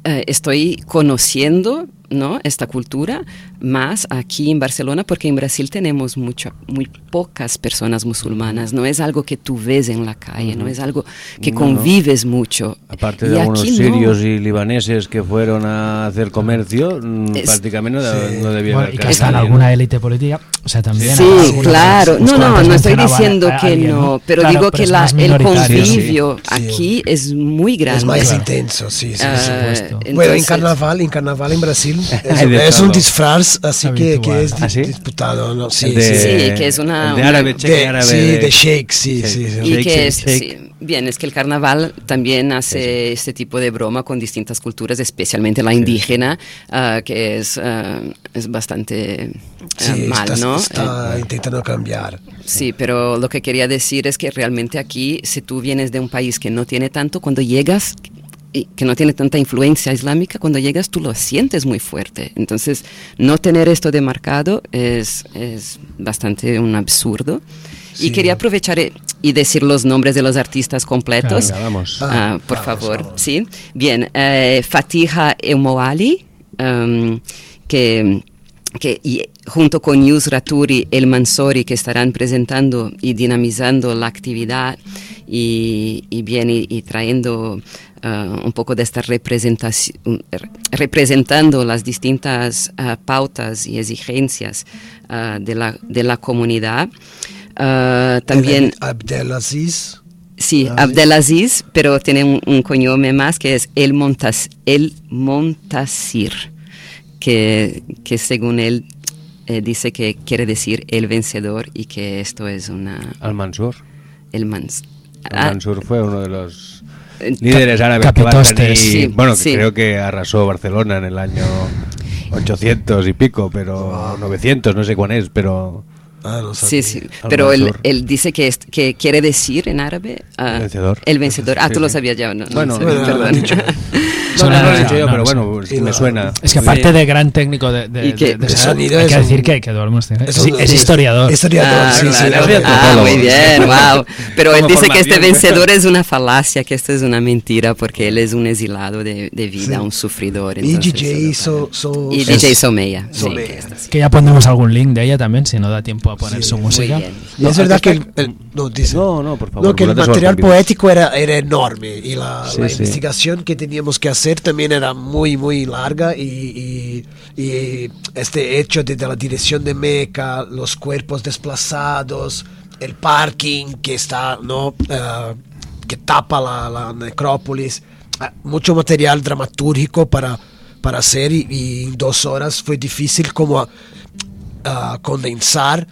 eh, estoy conociendo ¿no? esta cultura más aquí en Barcelona porque en Brasil tenemos mucho, muy pocas personas musulmanas. No es algo que tú ves en la calle, no es algo que No, no. convives mucho. Aparte Y de algunos aquí no. sirios y libaneses que fueron a hacer comercio, mm, Es- prácticamente no, Sí. no debía Bueno, haber y que casi está en nadie, alguna élite política, o sea, también. Sí, claro. No, no, no estoy diciendo a que alguien, no, pero Claro, digo pero que la, el convivio Sí. aquí es muy grande. Es más Claro. intenso, sí, sí, Ah, sí. supuesto. Bueno, en entonces- carnaval, en carnaval en Brasil es, es un disfraz así que, que es di- ¿Ah, sí? disputado, ¿no? Sí, de, sí. Sí, que es una- de una- árabe, cheque De, árabe. sí, de- de shake, sí, sí. sí. Y Shake, que shake, es, shake. sí, bien, es que el carnaval también hace este tipo de broma con distintas culturas, especialmente la indígena, ah, que es, ah, es bastante Sí, mal, está, ¿no? está intentando cambiar. Sí, pero lo que quería decir es que realmente aquí, si tú vienes de un país que no tiene tanto, cuando llegas, que no tiene tanta influencia islámica, cuando llegas tú lo sientes muy fuerte. Entonces, no tener esto demarcado es, es bastante un absurdo. Sí. Y quería aprovechar eh, y decir los nombres de los artistas completos. Venga, vamos. Ah, por vamos, favor, vamos. sí. Bien, eh, Fatiha Emoali, um, que, que y junto con Yus Raturi, El Mansori, que estarán presentando y dinamizando la actividad y, y bien, y, y trayendo ah, un poco de esta representación, representando las distintas ah, pautas y exigencias ah, de, la, de la comunidad. También... Abdelaziz. Sí. Abdelaziz, pero tiene un, un cognome más que es El, Montas, el Montasir, que, que según él eh, dice que quiere decir el vencedor y que esto es una... Al-Mansur. El mans, ah, Al-Mansur fue uno de los eh, líderes árabes que van a venir- Sí, bueno, que creo que arrasó Barcelona en el año 800 y pico, pero 900, no sé cuál es, pero Ah, no Sí, sabía. sí, pero él, él dice que, es- que quiere decir en árabe... ah, El vencedor. El vencedor. Ah, Sí, tú lo sabías ya. No, no Bueno, sabía, bueno, lo dicho. No, no, no lo he dicho yo, no, pero bueno, pues me suena. Es que Sí. aparte de gran técnico de, de, que- de- sonido hay es que un- decir que, que es historiador. Historiador, Ah, sí, sí. claro. sí, Ah, muy bien, wow. Pero él dice que este vencedor es una falacia, que esto es una mentira, porque él es un exilado de, de vida, Sí. un sufridor. Y entonces, DJ Y DJ Someya. que ya pondremos algún link de ella también, si no da tiempo a poner su música. Es verdad que no, dice. No, no, por favor. No, que el material poético era, era enorme y la, Sí, la sí. investigación que teníamos que hacer también era muy, muy larga y, y- y este hecho de, de la dirección de Meca, los cuerpos desplazados, el parking que está, ¿no? Ah, que tapa la, la necrópolis, Ah, mucho material dramatúrgico para, para hacer y, y en dos horas fue difícil como ah, condensar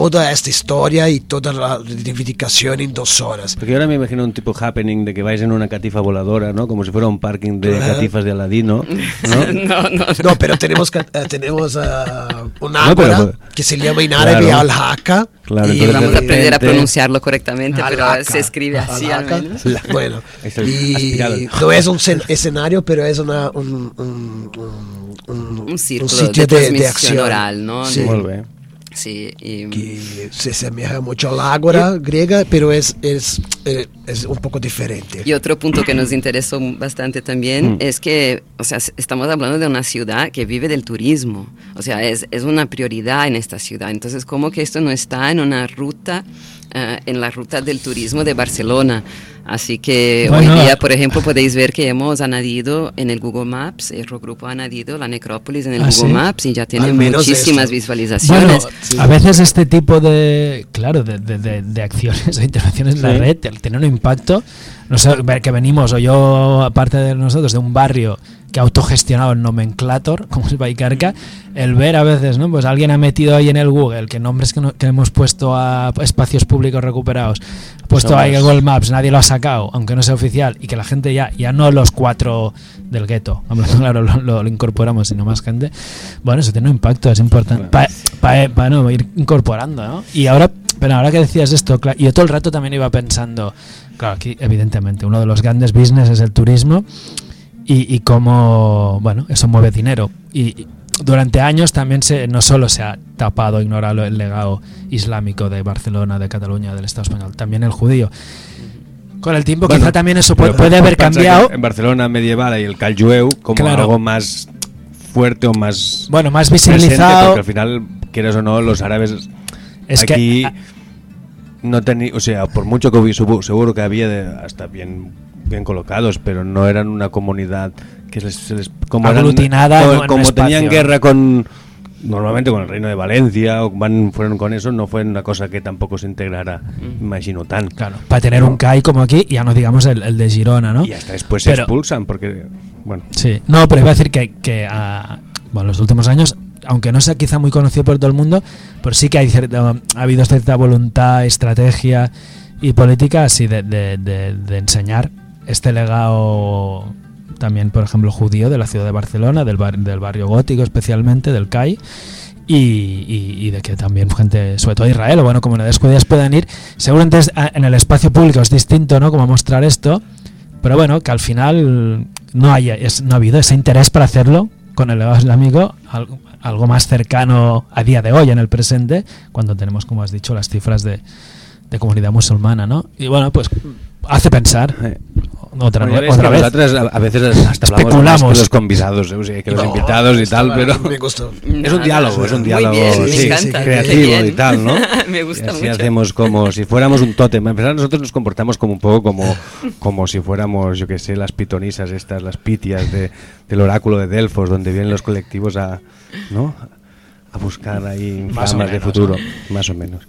toda esta historia y toda la reivindicación en dos horas. Porque ahora me imagino un tipo happening de que vais en una catifa voladora, ¿no? Como si fuera un parking de catifas de Aladino, ¿no? No, no. No, pero tenemos, eh, tenemos ah, un No, ágora pero- que se llama en árabe Claro. al-Haka. Claro, y- Vamos a de aprender a pronunciarlo correctamente, pero se escribe así al menos. Bueno, y no es un cen- escenario, pero es una, un, un, un, un- sitio de de, acción. oral, ¿no? Sí, Molt bé. Sí, y- que se asemeja mucho al ágora griega, pero es, es, eh, es un poco diferente. Y otro punto que nos interesó bastante también Mm. es que, o sea, estamos hablando de una ciudad que vive del turismo, o sea, es, es una prioridad en esta ciudad. Entonces, ¿cómo que esto no está en una ruta, eh, en la ruta del turismo de Barcelona? Así que Bueno. hoy día, por ejemplo, podéis ver que hemos añadido en el Google Maps, el grupo ha añadido la necrópolis en el ¿Ah, Google sí? Maps y ya tiene Al muchísimas visualizaciones. Bueno, a veces este tipo de, claro, de, de- de- de acciones o intervenciones en la red tienen un impacto. No sé, ver que venimos, o yo, aparte de nosotros, de un barrio que ha autogestionado el nomenclator, como es Baicarca, el ver a veces, ¿no? Pues alguien ha metido ahí en el Google que nombres que, no- que hemos puesto a espacios públicos recuperados, ha puesto ahí Somos- Google Maps, nadie lo ha sacado, aunque no sea oficial, y que la gente ya, ya no los cuatro del gueto, claro, lo, lo- lo incorporamos, sino más gente. Bueno, eso tiene un impacto, es importante. Para no, ir incorporando, ¿no? Y ahora, pero ahora que decías esto, yo todo el rato también iba pensando, claro, aquí evidentemente uno de los grandes business es el turismo y, y cómo, bueno, eso mueve dinero. Y, y durante años también se, no solo se ha tapado, ignorado el legado islámico de Barcelona, de Cataluña, del Estado español, también el judío. Con el tiempo Bueno, quizá también eso puede, haber cambiado. que En Barcelona medieval hay el cal jueu como Claro. algo más fuerte o más. Bueno, más presente, visibilizado. Porque al final, quieras o no, los árabes Es que- aquí no tenían. O sea, por mucho que hubiese, seguro que había de- hasta bien, bien colocados, pero no eran una comunidad que les, se les. Como eran- Aglutinada como, tenían guerra con. Normalmente con el reino de Valencia, o van, fueron con eso, no fue una cosa que tampoco se integrara, imagino, tan. Claro, para tener un CAI como aquí, ya no digamos el, el de Girona, ¿no? Y hasta después se Pero- expulsan, porque, bueno. Sí, no, pero iba a decir que, que ah, bueno, los últimos años, aunque no sea quizá muy conocido por todo el mundo, pero sí que hay ha habido cierta voluntad, estrategia y política así de, de- enseñar este legado también, por ejemplo, judío de la ciudad de Barcelona, del, bar- del barrio gótico especialmente, del CAI. Y, de que también gente, sobre todo Israel o bueno, comunidades judías puedan ir. Seguramente ah, en el espacio público es distinto, ¿no? Como mostrar esto, pero bueno, que al final no, haya, no ha habido ese interés para hacerlo con el legado islámico, algo, algo más cercano a día de hoy, en el presente, cuando tenemos, como has dicho, las cifras de, de comunidad musulmana, ¿no? Y bueno, pues hace pensar. Otra, Bueno, otra vez. nosotros a, veces hasta hablamos Especulamos. más que los convidados, ¿eh? O sea, que los No, invitados y tal, pero me gustó. es un diálogo, es un diálogo bien, me sí, encanta, qué creativo y tal, ¿no? Me gusta Y así mucho. hacemos como si fuéramos un tótem. En verdad nosotros nos comportamos como un poco como, como si fuéramos, yo que sé, las pitonisas estas, las pitias de, del oráculo de Delfos, donde vienen los colectivos a, ¿no? a buscar ahí Más o flamas de futuro, más o menos.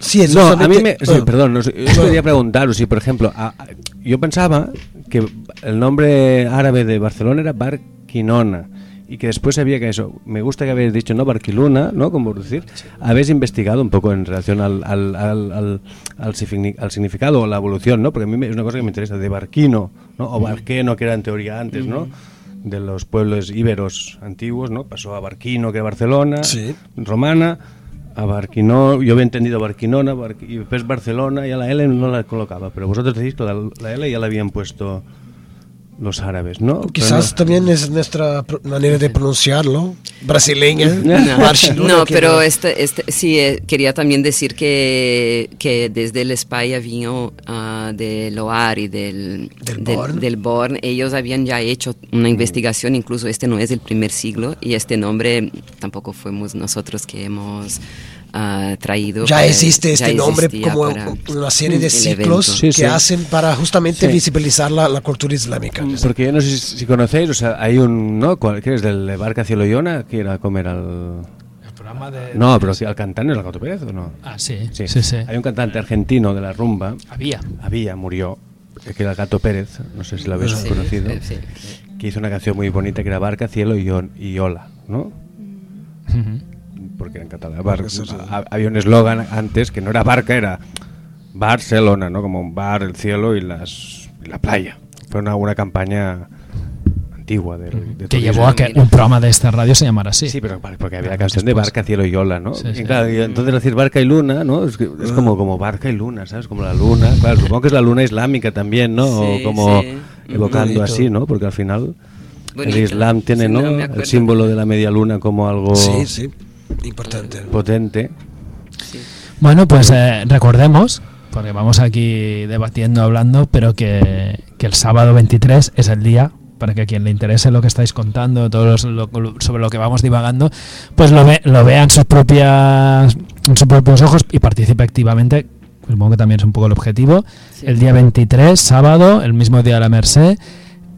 Sí, No, a mí me. sí, bueno, perdón, no yo quería preguntaros si, por ejemplo, a- a- yo pensaba que el nombre árabe de Barcelona era Barquinona y que después había que eso. Me gusta que habéis dicho, ¿no? Barquiluna, ¿no? Como decir. Habéis investigado un poco en relación al, al, al, al, al signi- al significado o la evolución, ¿no? Porque a mí me- es una cosa que me interesa, de Barquino, ¿no? O Barqueno, que era en teoría antes, ¿no? De los pueblos íberos antiguos, ¿no? Pasó a Barquino, que era Barcelona, Sí. romana, a Barquinó, yo había entendido Barquinona, Barqui- y después Barcelona, y a la L no la colocaba, pero vosotros decís que la L ya la habían puesto los árabes, ¿no? Quizás Pero también es nuestra manera de pronunciarlo, brasileña. No, no, pero no- este, este, sí, eh, quería también decir que, que desde el España vino ah, de Loar y del, Del del, Born. del Born. Ellos habían ya hecho una investigación, incluso este no es del primer siglo, y este nombre tampoco fuimos nosotros que hemos ah, traído. ya para- existe ya este nombre como una serie de ciclos. Sí, que sí. hacen para justamente Sí. visibilizar la, la cultura islámica. Porque yo no sé si, si conocéis, o sea, hay un, ¿no? ¿Cuál, ¿Qué es? ¿Del de Barca Cielo y Ona? Que era comer al... El programa de... No, pero sí, al cantante, ¿el Gato Pérez o no? Ah, sí, sí, sí. Hay un cantante argentino de la rumba, Había. había, murió, que era el Gato Pérez, no sé si lo habéis Sí, conocido, sí, sí. que hizo una canción muy bonita que era Barca, Cielo y, y Ola, ¿no? Ujú. Porque en catalán bar- ha- había un eslogan antes que no era barca, era Barcelona, ¿no? Como un bar, el cielo y, las, y la playa. Fue una, una campaña antigua del, de Que llevó a que un programa de esta radio se llamara así. Sí, pero vale, porque había Años canción de barca, cielo y ola, ¿no? Sí, Y sí. claro, y entonces decir barca y luna, ¿no? Es, que- es como, como barca y luna, ¿sabes? Como la luna. Claro, supongo que es la luna islámica también, ¿no? o Sí, como sí. evocando Bonito. así, ¿no? Porque al final Bonito. el Islam tiene, Sí, ¿no? no el símbolo de la media luna como algo Sí, sí, importante. potente. Sí. Bueno, pues eh, recordemos, porque vamos aquí debatiendo, hablando, pero que, que el sábado 23 es el día para que a quien le interese lo que estáis contando, todo los- lo- sobre lo que vamos divagando, pues lo, ve, lo vea en sus, propias, en sus propios ojos y participe activamente. Supongo que también es un poco el objetivo. Sí. El día 23, sábado, el mismo día de la Merced,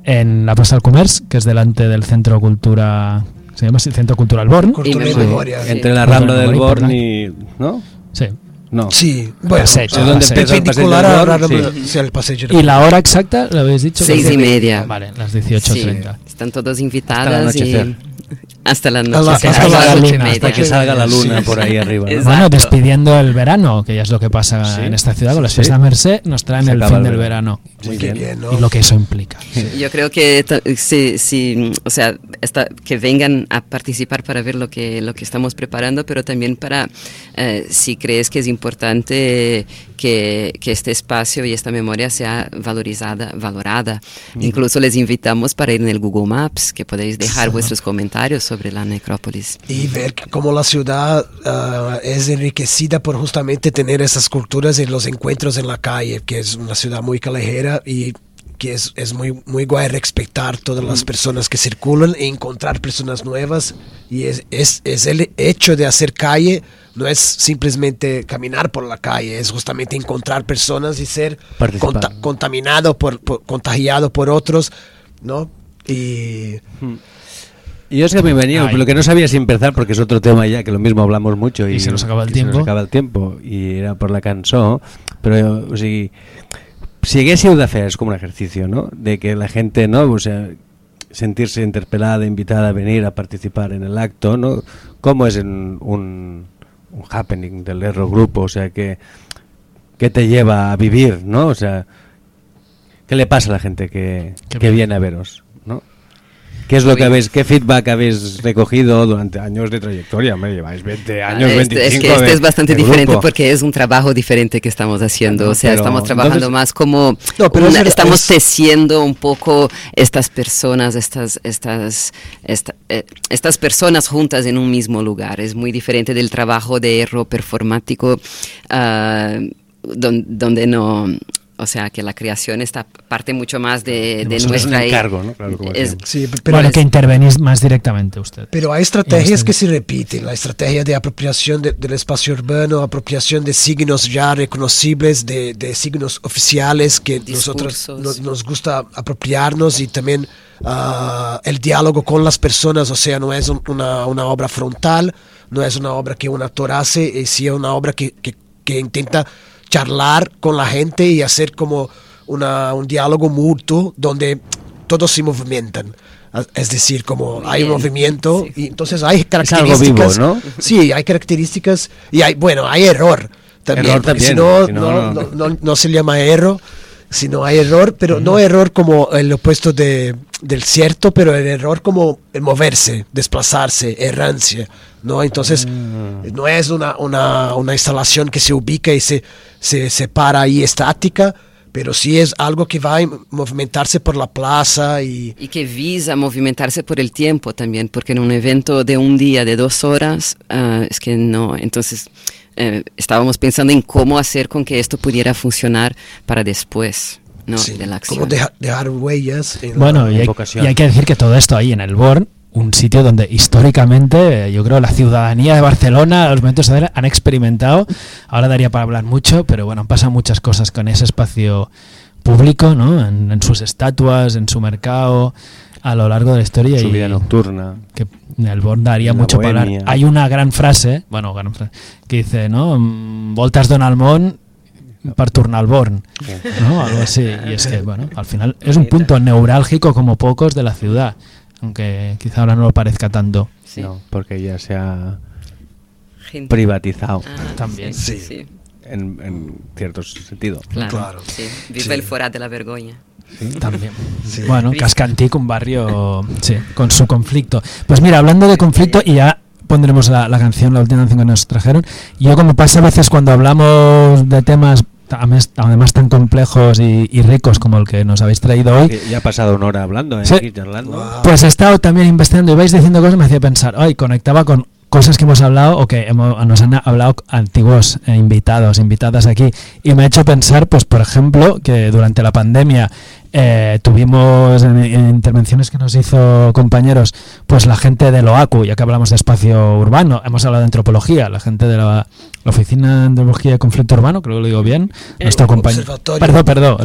en la Plaza del Comerç, que es delante del Centro Cultura, se llama así, Centro Cultural Born. Cultura y Y memoria. Sí. Entre la Rambla del Born y... ¿no? Sí. No. Sí, bueno, Passeig, ah, donde empieza el perpendicular a Rambla- sí. ¿Y la hora exacta? ¿Lo habéis dicho? Seis y media. Vale, las 18.30. Sí, están todos invitadas y. hasta la la- noche. hasta hasta la las luna, media. Hasta que salga la luna Sí, por ahí arriba. ¿no? Bueno, despidiendo el verano, que ya es lo que pasa Sí, en esta ciudad, con las sí, fiestas sí. Merced, nos traen Se el fin el del verano. Muy bien. bien, ¿no? Y lo que eso implica. Yo creo que sí, sí, o sea, esta- que vengan a participar para ver lo que, lo que estamos preparando, pero también para, eh, si crees que es importante que, que este espacio y esta memoria sea valorizada, valorada. Incluso les invitamos para ir en el Google Maps, que podéis dejar vuestros comentarios sobre la necrópolis. y ver cómo la ciudad ah, es enriquecida por justamente tener esas culturas y los encuentros en la calle, que es una ciudad muy callejera y que es, es muy, muy guay respetar todas las personas que circulan e encontrar personas nuevas. Y es, es, es el hecho de hacer calle, no es simplemente caminar por la calle, es justamente encontrar personas y ser conta- contaminado por, por- contagiado por otros, ¿no? Y Y yo es que me venía, Ay. lo que no sabía si empezar, porque es otro tema ya, que lo mismo hablamos mucho. Y se nos acaba el tiempo. Se nos acaba el tiempo, i era per la cançó, però, o sigui, si haguéssiu de fer, és com un ejercicio, ¿no? De que la gente, ¿no? O sea, sentirse interpelada, invitada a venir a participar en el acto, ¿no? ¿Cómo es en un, un happening del Erro Grupo? O sea, que, ¿qué te lleva a vivir, ¿no? O sea, ¿qué le pasa a la gente que, que viene a veros, ¿no? ¿Qué es lo que habéis, qué feedback habéis recogido durante años de trayectoria? Me lleváis 20 años, Este- 25 es que este de- es bastante diferente grupo. porque es un trabajo diferente que estamos haciendo. No, o sea, pero estamos trabajando entonces- más como No, pero una- es- estamos es- teciendo un poco estas personas, estas, estas, esta- eh, estas personas juntas en un mismo lugar. Es muy diferente del trabajo de error performático, ah, don- donde no. O sea, que la creación está parte mucho más de, de nuestra... un encargo, ¿no? Claro, como es- sí, pero bueno, es- que intervenís más directamente usted. Pero hay estrategias Este- que se repiten, la estrategia de apropiación de- del espacio urbano, apropiación de signos ya reconocibles, de, de signos oficiales que nosotros nos, nos gusta apropiarnos y también ah, el diálogo con las personas, o sea, no es un- una, una obra frontal, no es una obra que un actor hace, es sí una obra que, que- que intenta charlar con la gente y hacer como una, un diálogo mutuo donde todos se movimentan. Es decir, como hay un movimiento sí. y entonces hay algo características. vivo, ¿no? Sí, hay características y hay, bueno, hay error también. Error porque también, Si no, si no, no, no. no- no- no se llama error, sino hay error, pero no error como el opuesto de, del cierto, pero el error como el moverse, desplazarse, errancia. ¿No? Entonces, Mm. no es una, una, una instalación que se ubica y se, se, se para ahí estática, pero sí es algo que va a movimentarse por la plaza y Y que visa movimentarse por el tiempo también, porque en un evento de un día, de dos horas, ah, es que no. Entonces, eh, estábamos pensando en cómo hacer con que esto pudiera funcionar para después ¿no? sí, de la acción. como deja- dejar huellas. en la- Bueno, y hay, vocación. y hay que decir que todo esto ahí en el Born, un sitio donde históricamente eh, yo creo la ciudadanía de Barcelona, los momentos de han experimentado, ahora daría para hablar mucho, pero bueno, han pasado muchas cosas con ese espacio público, ¿no? En, en sus estatuas, en su mercado, a lo largo de la historia. Su y vida nocturna. que en el Born daría mucho para hablar. Hay una gran frase, bueno, gran frase, que dice, ¿no? Mm, Voltas Don Almón per tornar al Born, ¿no? Algo así. Y es que, bueno, al final es un punto neurálgico como pocos de la ciudad, aunque quizá ahora no lo parezca tanto. Sí. No, porque ya se ha Gente- privatizado Ah, También. Sí, Sí. sí, en, en cierto sentido. claro. Claro. sí. Viva Sí. el Forat de la Vergoña. También. Sí. Bueno, Cascantic, un barrio, sí, con su conflicto. Pues mira, hablando de conflicto, y ya pondremos la, la canción, la última canción que nos trajeron, yo como pasa a veces cuando hablamos de temas además, tan complejos y, y ricos como el que nos habéis traído hoy, Que ya ha pasado una hora hablando, ¿eh? Sí. Aquí charlando. Wow. Pues he estado también investigando y vais diciendo cosas, me hacía pensar, ay, conectaba con cosas que hemos hablado o que hemos- nos han hablado antiguos eh, invitados, invitadas aquí. Y me ha hecho pensar, pues por ejemplo, que durante la pandemia eh, tuvimos en, en intervenciones que nos hizo compañeros, pues la gente de OACU, ya que hablamos de espacio urbano, hemos hablado de antropología, la gente de la, la Oficina de Antropología de Conflicto Urbano, creo que lo digo bien, nuestro compañero. Perdón, perdón.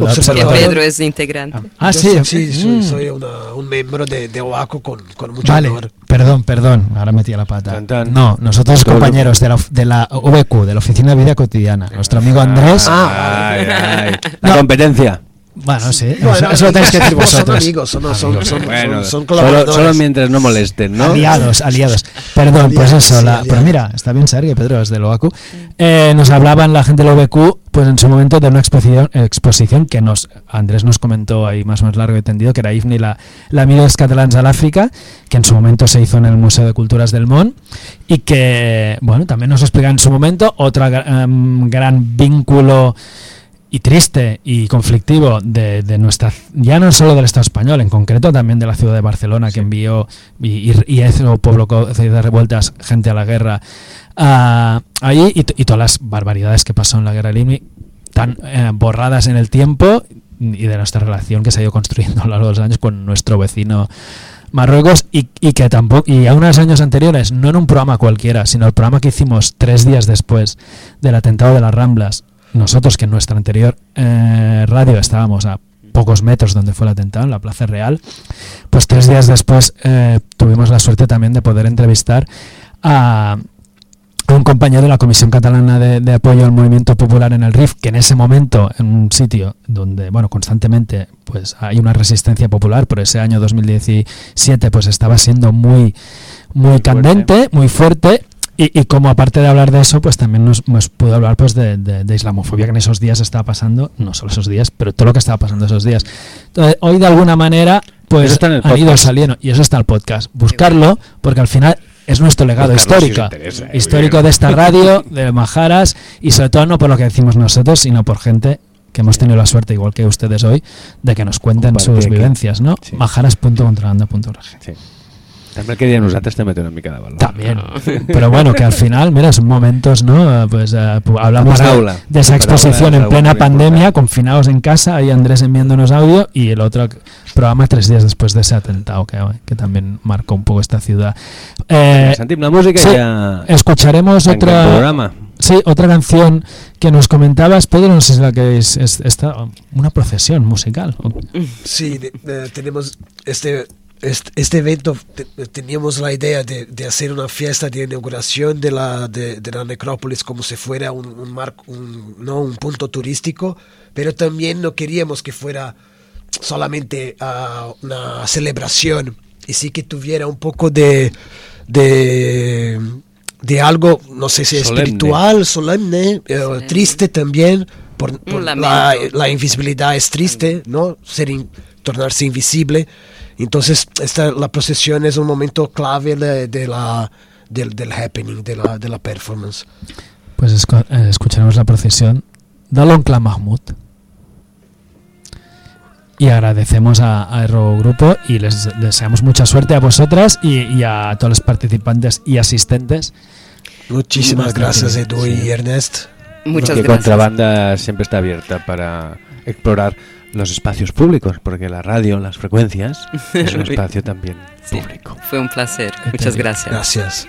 Pedro es integrante. Ah, Yo sí. sí, soy, Mm. soy una- un miembro de, de con, con mucho Vale, honor. perdón, perdón, ahora metí la pata. Tan, tan. No, nosotros Todo compañeros de la, de la VQ, de la Oficina de Vida Cotidiana, nuestro amigo Andrés. Ah, Ay, ay. La No. competencia. Bueno, sí, Bueno, eso, eso lo tenéis que decir no Son vosotros. amigos, son, son, son, Bueno, son, son solo, colaboradores. solo mientras no molesten, ¿no? Aliados, aliados. Perdón, pues eso. sí, la- pero mira, está bien Sergio Pedro, es de OACU. Eh, nos hablaban la gente del OBQ, pues en su momento de una exposición, exposición que nos Andrés nos comentó ahí más o menos largo y tendido, que era IFNI, la, la Amigos Catalans al África, que en su momento se hizo en el Museo de Culturas del Món y que, bueno, también nos explica en su momento otro gran vínculo y triste y conflictivo de, de nuestra, ya no solo del Estado español, en concreto también de la ciudad de Barcelona, que envió y, y, y hizo pueblo de revueltas, gente a la guerra, ah, allí y, todas las barbaridades que pasó en la guerra del IMI, tan eh, borradas en el tiempo y de nuestra relación que se ha ido construyendo a lo largo de los años con nuestro vecino Marruecos y, y que tampoco y a unos años anteriores no en un programa cualquiera sino el programa que hicimos tres días después del atentado de las Ramblas nosotros que en nuestra anterior eh, radio estábamos a pocos metros donde fue el atentado en la Plaza Real pues tres días después eh, tuvimos la suerte también de poder entrevistar a a un compañero de la Comisión Catalana de, de Apoyo al Movimiento Popular en el RIF, que en ese momento, en un sitio donde, bueno, constantemente pues hay una resistencia popular, por ese año 2017 pues estaba siendo muy, muy, Muy candente, muy fuerte, y, y como aparte de hablar de eso, pues también nos, nos pudo hablar pues de, de- de islamofobia que en esos días estaba pasando, no solo esos días, pero todo lo que estaba pasando esos días. Entonces, hoy de alguna manera, pues Eso está en el han ido saliendo, y eso está el podcast. Buscarlo, porque al final es nuestro legado histórico, interesa, eh, histórico de esta radio, de Majaras, y sobre todo no por lo que decimos nosotros, sino por gente que hemos tenido la suerte, igual que ustedes hoy, de que nos cuenten sus vivencias, ¿no? Sí. Majaras.contrabanda.org. Sí. També el que diem nosaltres també té una mica de valor. También. Pero bueno, que al final, mira, son momentos, ¿no? Eh, Pues eh, pu- hablamos La de, paraula. de esa exposición en plena pandemia, confinados en casa, ahí Andrés enviándonos audio y el otro programa tres días después de ese atentado que, que también marcó un poco esta ciudad. Eh, Sentim la música sí, i ja... escucharemos otra programa. Sí, otra canción que nos comentabas, Pedro, no sé si es la que es, es- esta, una procesión musical. Sí, de- de- tenemos este, este, este evento, te- teníamos la idea de, de hacer una fiesta de inauguración de la, de, de la necrópolis como si fuera un, un, marco, un, no, un punto turístico, pero también no queríamos que fuera solamente ah, una celebración y sí que tuviera un poco de, de, de algo, no sé si Solemne. espiritual, solemne, eh, triste también, por, por la, la invisibilidad es triste, ¿no? Ser in- tornarse invisible. Entonces, esta, la procesión es un momento clave de, de la, del, del happening, de la, de la performance. Pues esco- eh, escucharemos la procesión del Oncle Mahmoud. Y agradecemos a, a Erro Grupo y les deseamos mucha suerte a vosotras y, y a todos los participantes y asistentes. Muchísimas gracias, Edu sí. y Ernest. Muchas que gracias. Contrabanda siempre está abierta para explorar los espacios públicos, porque la radio, las frecuencias, es un espacio también Sí, público. fue un placer. Muchas gracias. Gracias.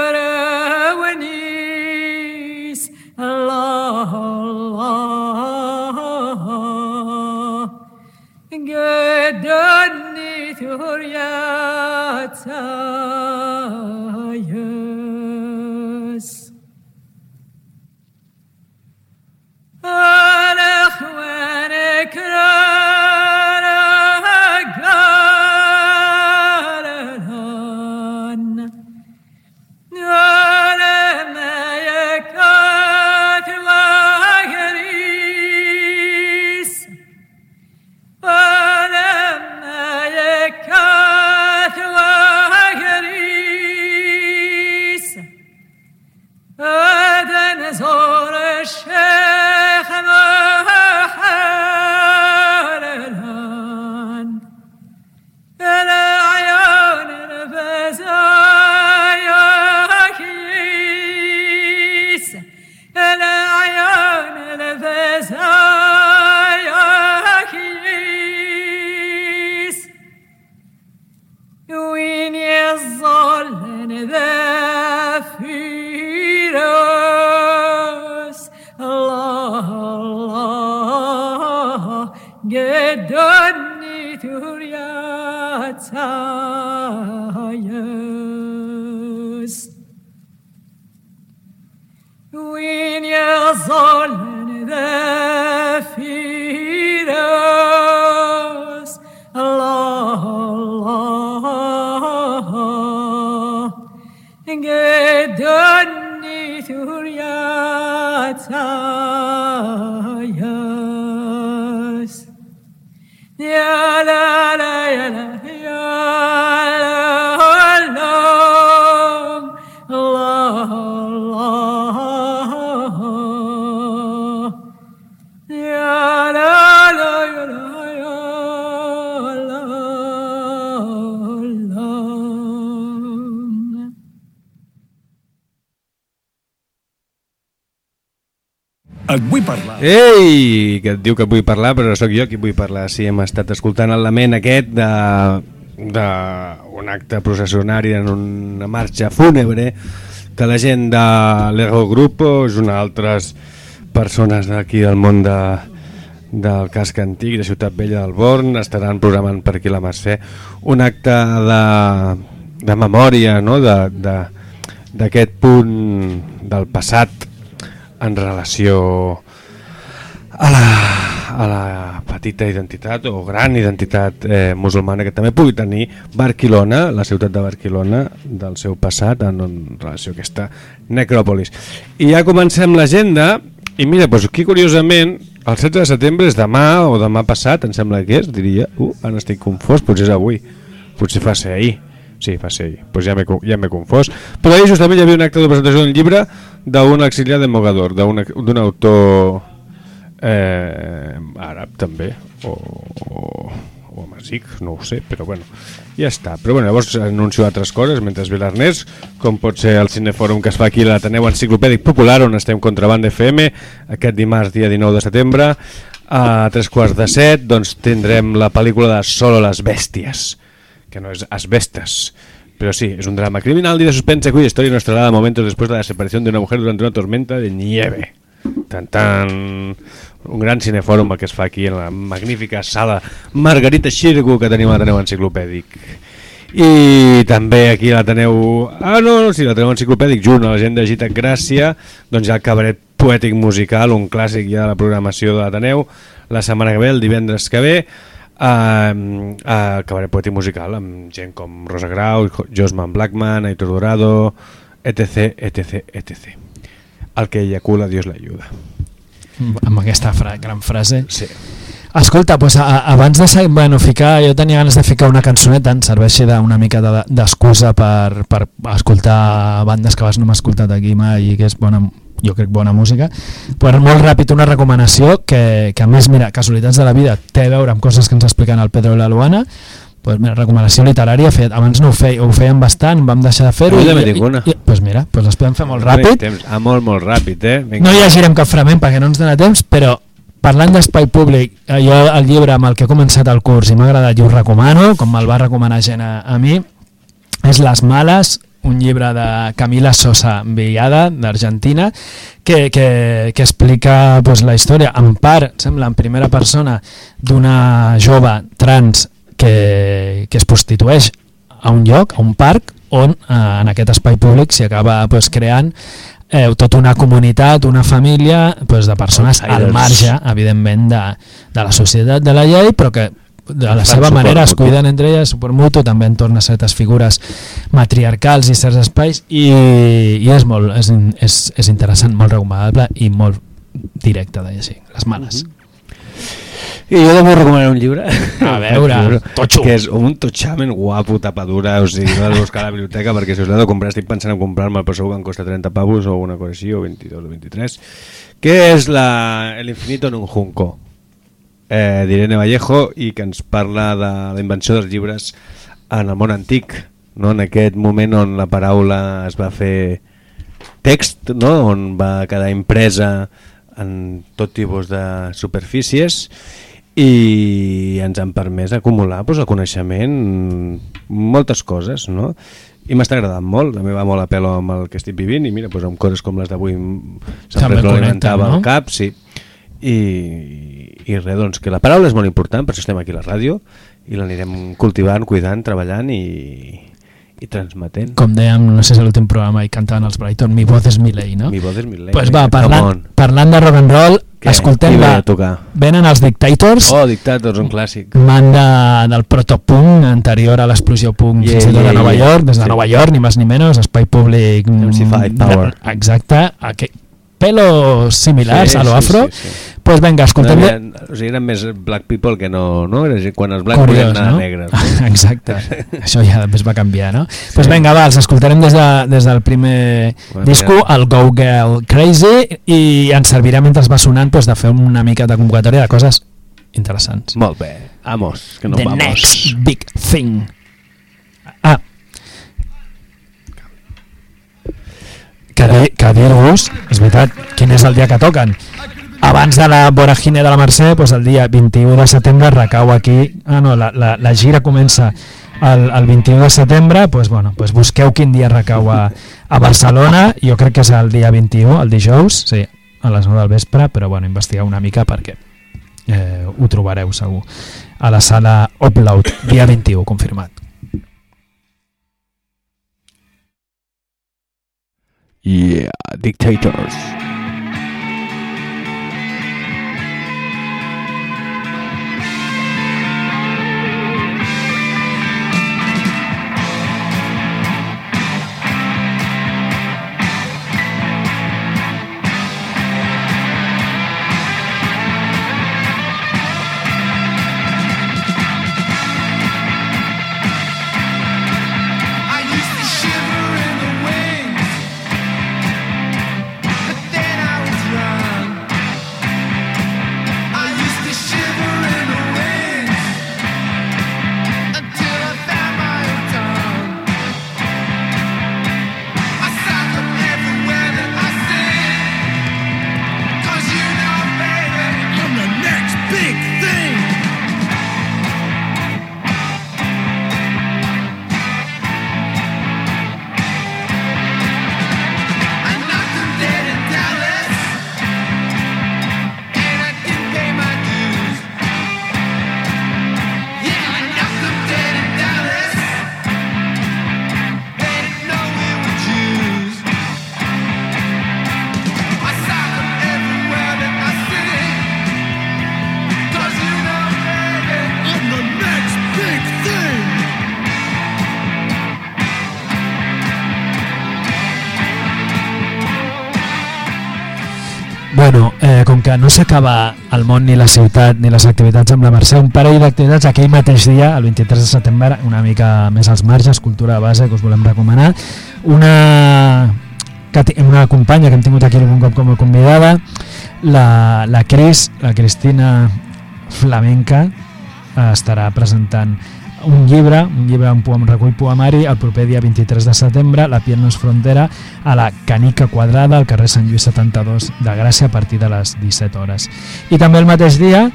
دنی توریت سایس الأخوان كرام Ah! Ei, que et diu que vull parlar, però sóc jo qui vull parlar. Sí, hem estat escoltant el lament aquest de, de un acte processionari en una marxa fúnebre que la gent de l'Ego Grupo, junt a altres persones d'aquí del món de, del casc antic de Ciutat Vella del Born estaran programant per aquí la Mercè un acte de, de memòria no? de- de- d'aquest punt del passat en relació a la, a la petita identitat o gran identitat eh, musulmana que també pugui tenir Barcelona, la ciutat de Barcelona del seu passat en, relació a aquesta necròpolis. I ja comencem l'agenda i mira, doncs aquí curiosament el 16 de setembre és demà o demà passat em sembla que és, diria, uh, ara estic confós potser és avui, potser fa ser ahir. Sí, va ser ahir, pues ja m'he ja confós. Però ahir justament hi havia un acte de presentació d'un llibre d'un exiliat de Mogador, d'un autor eh, àrab també, o, o, o amazic, no ho sé, però bueno, ja està. Però bueno, llavors anuncio altres coses mentre ve l'Ernest, com pot ser el Cinefòrum que es fa aquí a l'Ateneu Enciclopèdic Popular, on estem contra Banda FM, aquest dimarts, dia 19 de setembre, a tres quarts de set, doncs tindrem la pel·lícula de Solo les bèsties, que no es asbestas. Pero sí, es un drama criminal y de suspense cuya historia nos a momentos después de la desaparición de una mujer durante una tormenta de nieve. Tan tan... Un gran cinefòrum que es fa aquí en la magnífica sala Margarita Xirgu que tenim a l'Ateneu Enciclopèdic. I també aquí a l'Ateneu... Ah, no, no, sí, l'Ateneu Enciclopèdic, junt a la gent de Gita Gràcia, doncs hi ha el cabaret poètic musical, un clàssic ja de la programació de l'Ateneu, la setmana que ve, el divendres que ve, uh, uh, cabaret poètic musical amb gent com Rosa Grau, Josman Blackman, Aitor Dorado, etc, etc, etc. El que eyacula, Dios le ayuda. Amb aquesta fra gran frase. Sí. Escolta, pues, a, abans de bueno, ficar, jo tenia ganes de ficar una cançoneta, ens serveixi d'una mica de- d'excusa per, per escoltar bandes que vas no m'ha escoltat aquí mai i que és bona, jo crec bona música. Però molt ràpid, una recomanació que, que a més, mira, casualitats de la vida, té a veure amb coses que ens expliquen el Pedro i la Luana, pues mira, recomanació literària, fet, abans no ho, feia, ho feien bastant, vam deixar de fer-ho. Jo i- també i- tinc una. i- Pues mira, pues les podem fer molt ràpid. Temps. Ah, molt, molt ràpid, eh? Vinga. No llegirem cap fragment perquè no ens dona temps, però parlant d'espai públic, eh, jo el llibre amb el que he començat el curs i m'ha agradat i ho recomano, com me'l va recomanar gent a, a mi, és Les Males, un llibre de Camila Sosa Villada, d'Argentina, que, que, que explica pues, la història, en part, sembla, en primera persona, d'una jove trans que, que es prostitueix a un lloc, a un parc, on eh, en aquest espai públic s'hi acaba pues, creant eh, tota una comunitat, una família pues, de persones al marge, evidentment, de, de la societat de la llei, però que de la seva manera es cuiden entre elles, suport mutu, també entorn a certes figures matriarcals i certs espais, i, i és, molt, és, és, és interessant, molt recomanable i molt directe de llegir, les males. I jo també recomanar un llibre. A veure, llibre totxo. Que és un totxamen guapo, tapadura, o sigui, no de buscar a la biblioteca perquè si us l'he de comprar estic pensant en comprar-me, però segur que em costa 30 pavos o una cosa així, o 22 o 23, que és la El infinito en un junco, eh, d'Irene Vallejo, i que ens parla de la invenció dels llibres en el món antic, no? en aquest moment on la paraula es va fer text, no? on va quedar impresa en tot tipus de superfícies i ens han permès acumular doncs, el coneixement, moltes coses, no? I m'està agradant molt, també va molt a pelo amb el que estic vivint i mira, doncs, amb coses com les d'avui sempre connecta, alimentava no? el cap, sí. I, i res, doncs, que la paraula és molt important, per això estem aquí a la ràdio, i l'anirem cultivant, cuidant, treballant i, i transmetent. Com dèiem, no sé si l'últim programa hi cantaven els Brighton, mi voz és mi ley, no? Mi voz és mi ley. Pues va, Come parlant, parlant de rock and roll, Què? escoltem, Qui ve va, a tocar? venen els Dictators, Oh, Dictators, un clàssic. banda del protopunk anterior a l'explosió punk Yeah, fins i tot yeah, a Nova yeah. York, des de Sí. Nova York, ni més ni menys, espai públic... MC5 mm, Power. Exacte, aquell, pelos similars Sí, a lo sí, afro. sí, sí. Pues venga, escoltem... No, eren, o sigui, eren més black people que no... no? Quan els black Curiós, volien anar no? negres. No? Exacte. Això ja després va canviar, no? Doncs pues vinga, va, els escoltarem des, de, des del primer Bueno, disco, mira. el Go Girl Crazy, i ens servirà mentre va sonant pues, de fer una mica de convocatòria de coses interessants. Molt bé. Vamos, que no The vamos. next big thing. Ah. Que, que dir-vos, és veritat, quin és el dia que toquen. Abans de la voragine de la Mercè, doncs el dia 21 de setembre recau aquí... Ah, no, la, la, la gira comença el, el 21 de setembre, doncs, bueno, doncs busqueu quin dia recau a, a Barcelona, jo crec que és el dia 21, el dijous, sí, a les 9 del vespre, però bueno, investigueu una mica perquè eh, ho trobareu segur a la sala Upload, dia 21, confirmat. Yeah, Dictators. Que no s'acaba el món ni la ciutat ni les activitats amb la Mercè, un parell d'activitats aquell mateix dia, el 23 de setembre, una mica més als marges, cultura de base que us volem recomanar. Una, una companya que hem tingut aquí algun cop com a convidada, la, la Cris, la Cristina Flamenca, eh, estarà presentant un llibre, un llibre, un, poem, recull poemari, el proper dia 23 de setembre, La piel no és frontera, a la Canica Quadrada, al carrer Sant Lluís 72 de Gràcia, a partir de les 17 hores. I també el mateix dia,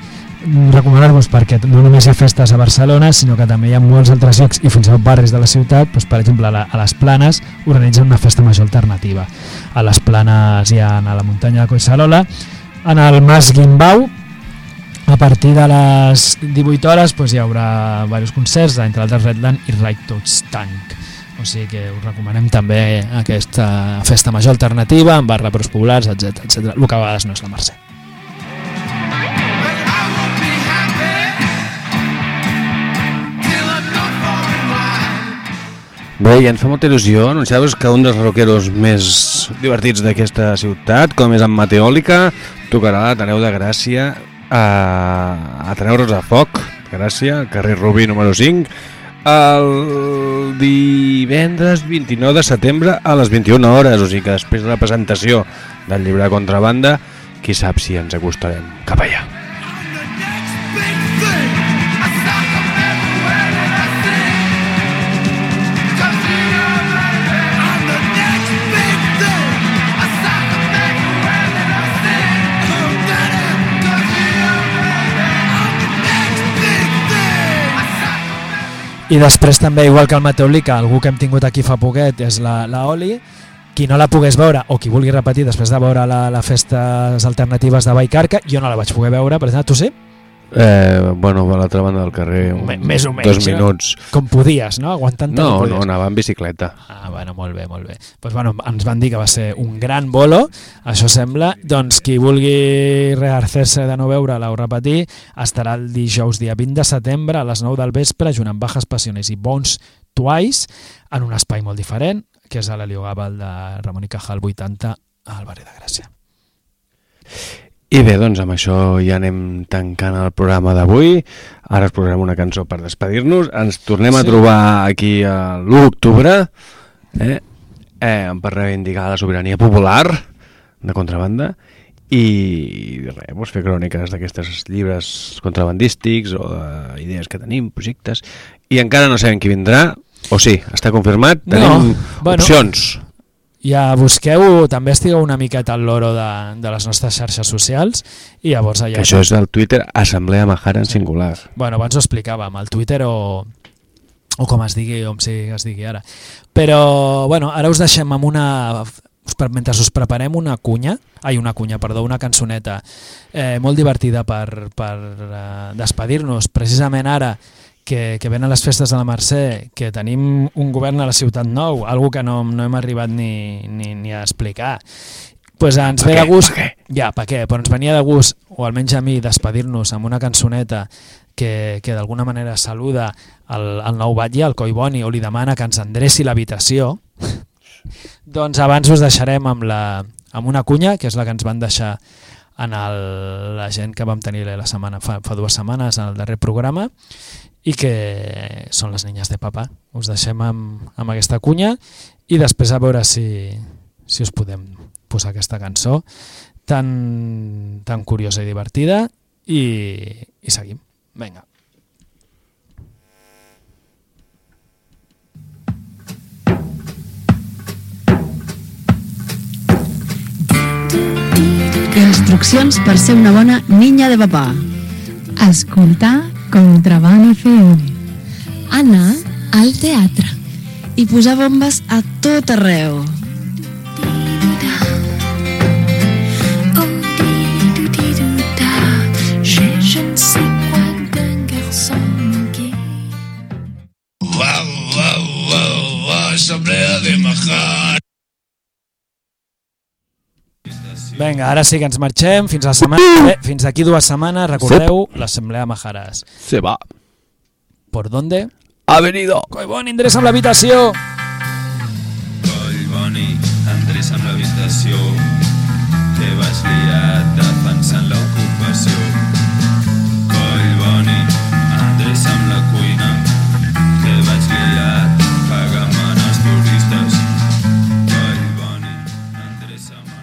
recomanar-vos perquè no només hi ha festes a Barcelona, sinó que també hi ha molts altres llocs i fins i tot barris de la ciutat, doncs, per exemple, a les Planes organitzen una festa major alternativa. A les Planes hi ha a la muntanya de Collserola, en el Mas Guimbau, a partir de les 18 hores doncs, hi haurà diversos concerts, entre altres Redland i Right Tots Tank. O sigui que us recomanem també aquesta festa major alternativa amb barra pros populars, etc etc. El que a vegades no és la Mercè. Bé, i ens fa molta il·lusió anunciar-vos que un dels rockeros més divertits d'aquesta ciutat, com és en Mateòlica, tocarà a l'Ateneu de Gràcia a Ateneu Rosa Foc, Gràcia, carrer Rubí número 5, el divendres 29 de setembre a les 21 hores, o sigui que després de la presentació del llibre Contrabanda, qui sap si ens acostarem cap allà. I després també, igual que el Mateu Lica, algú que hem tingut aquí fa poquet és la, la Oli, qui no la pogués veure o qui vulgui repetir després de veure la, la festes alternatives de Vallcarca, jo no la vaig poder veure, per exemple, tu sí? Eh, bueno, a l'altra banda del carrer, un, més o menys, dos eh? minuts. Com podies, no? Aguantant No, no, podies. anava en bicicleta. Ah, bueno, molt bé, molt bé. Pues, bueno, ens van dir que va ser un gran bolo, això sembla. Doncs qui vulgui rearcer-se de no veure-la o repetir, estarà el dijous dia 20 de setembre a les 9 del vespre, junt amb Bajas Passiones i Bones Twice, en un espai molt diferent, que és a l'Heliogàbal de Ramon i Cajal 80, al barri de Gràcia. I bé, doncs amb això ja anem tancant el programa d'avui. Ara us posarem una cançó per despedir-nos. Ens tornem a Sí. trobar aquí a l'1 d'octubre eh? Eh, per reivindicar la sobirania popular de contrabanda i res, doncs fer cròniques d'aquestes llibres contrabandístics o idees que tenim, projectes i encara no sabem qui vindrà o sí, està confirmat, No, tenim bueno. opcions Ja busqueu, també estigueu una miqueta al loro de, de les nostres xarxes socials i llavors allà... que això és el Twitter Assemblea Mahara en singular. Bueno, abans ho explicàvem, al Twitter o, o com es digui, com si es digui ara. Però, bueno, ara us deixem amb una... Mentre us preparem una cunya, ai, una cunya, perdó, una cançoneta eh, molt divertida per, per eh, despedir-nos, precisament ara que, que venen les festes de la Mercè, que tenim un govern a la Ciutat Nou, algo que no, no hem arribat ni, ni, ni a explicar. Pues ens Per ve què? de gust... Què? Ja, per què? Però ens venia de gust, o almenys a mi, despedir-nos amb una cançoneta que, que d'alguna manera saluda el, el nou batlle, el Coi Boni, o li demana que ens endreci l'habitació, doncs abans us deixarem amb, la, amb una cunya, que és la que ens van deixar en el, la gent que vam tenir la setmana, fa, fa dues setmanes en el darrer programa i que són les niñas de papa. Us deixem amb, amb aquesta cunya i després a veure si, si us podem posar aquesta cançó tan, tan curiosa i divertida i, i seguim. Vinga. Instruccions per ser una bona niña de papà. Escoltar Contraband FM. Anar al teatre. I posar bombes a tot arreu. Manqué. Wow, wow, wow, asamblea de Majar. Vinga, ara sí que ens marxem. Fins la setmana ve. Fins aquí dues setmanes. Recordeu l'Assemblea Majaras. Se va. ¿Por dónde? Ha venido. Collboni, endreça'm l'habitació. Coll Boni, endreça'm l'habitació que vas liat defensant l'ocupació.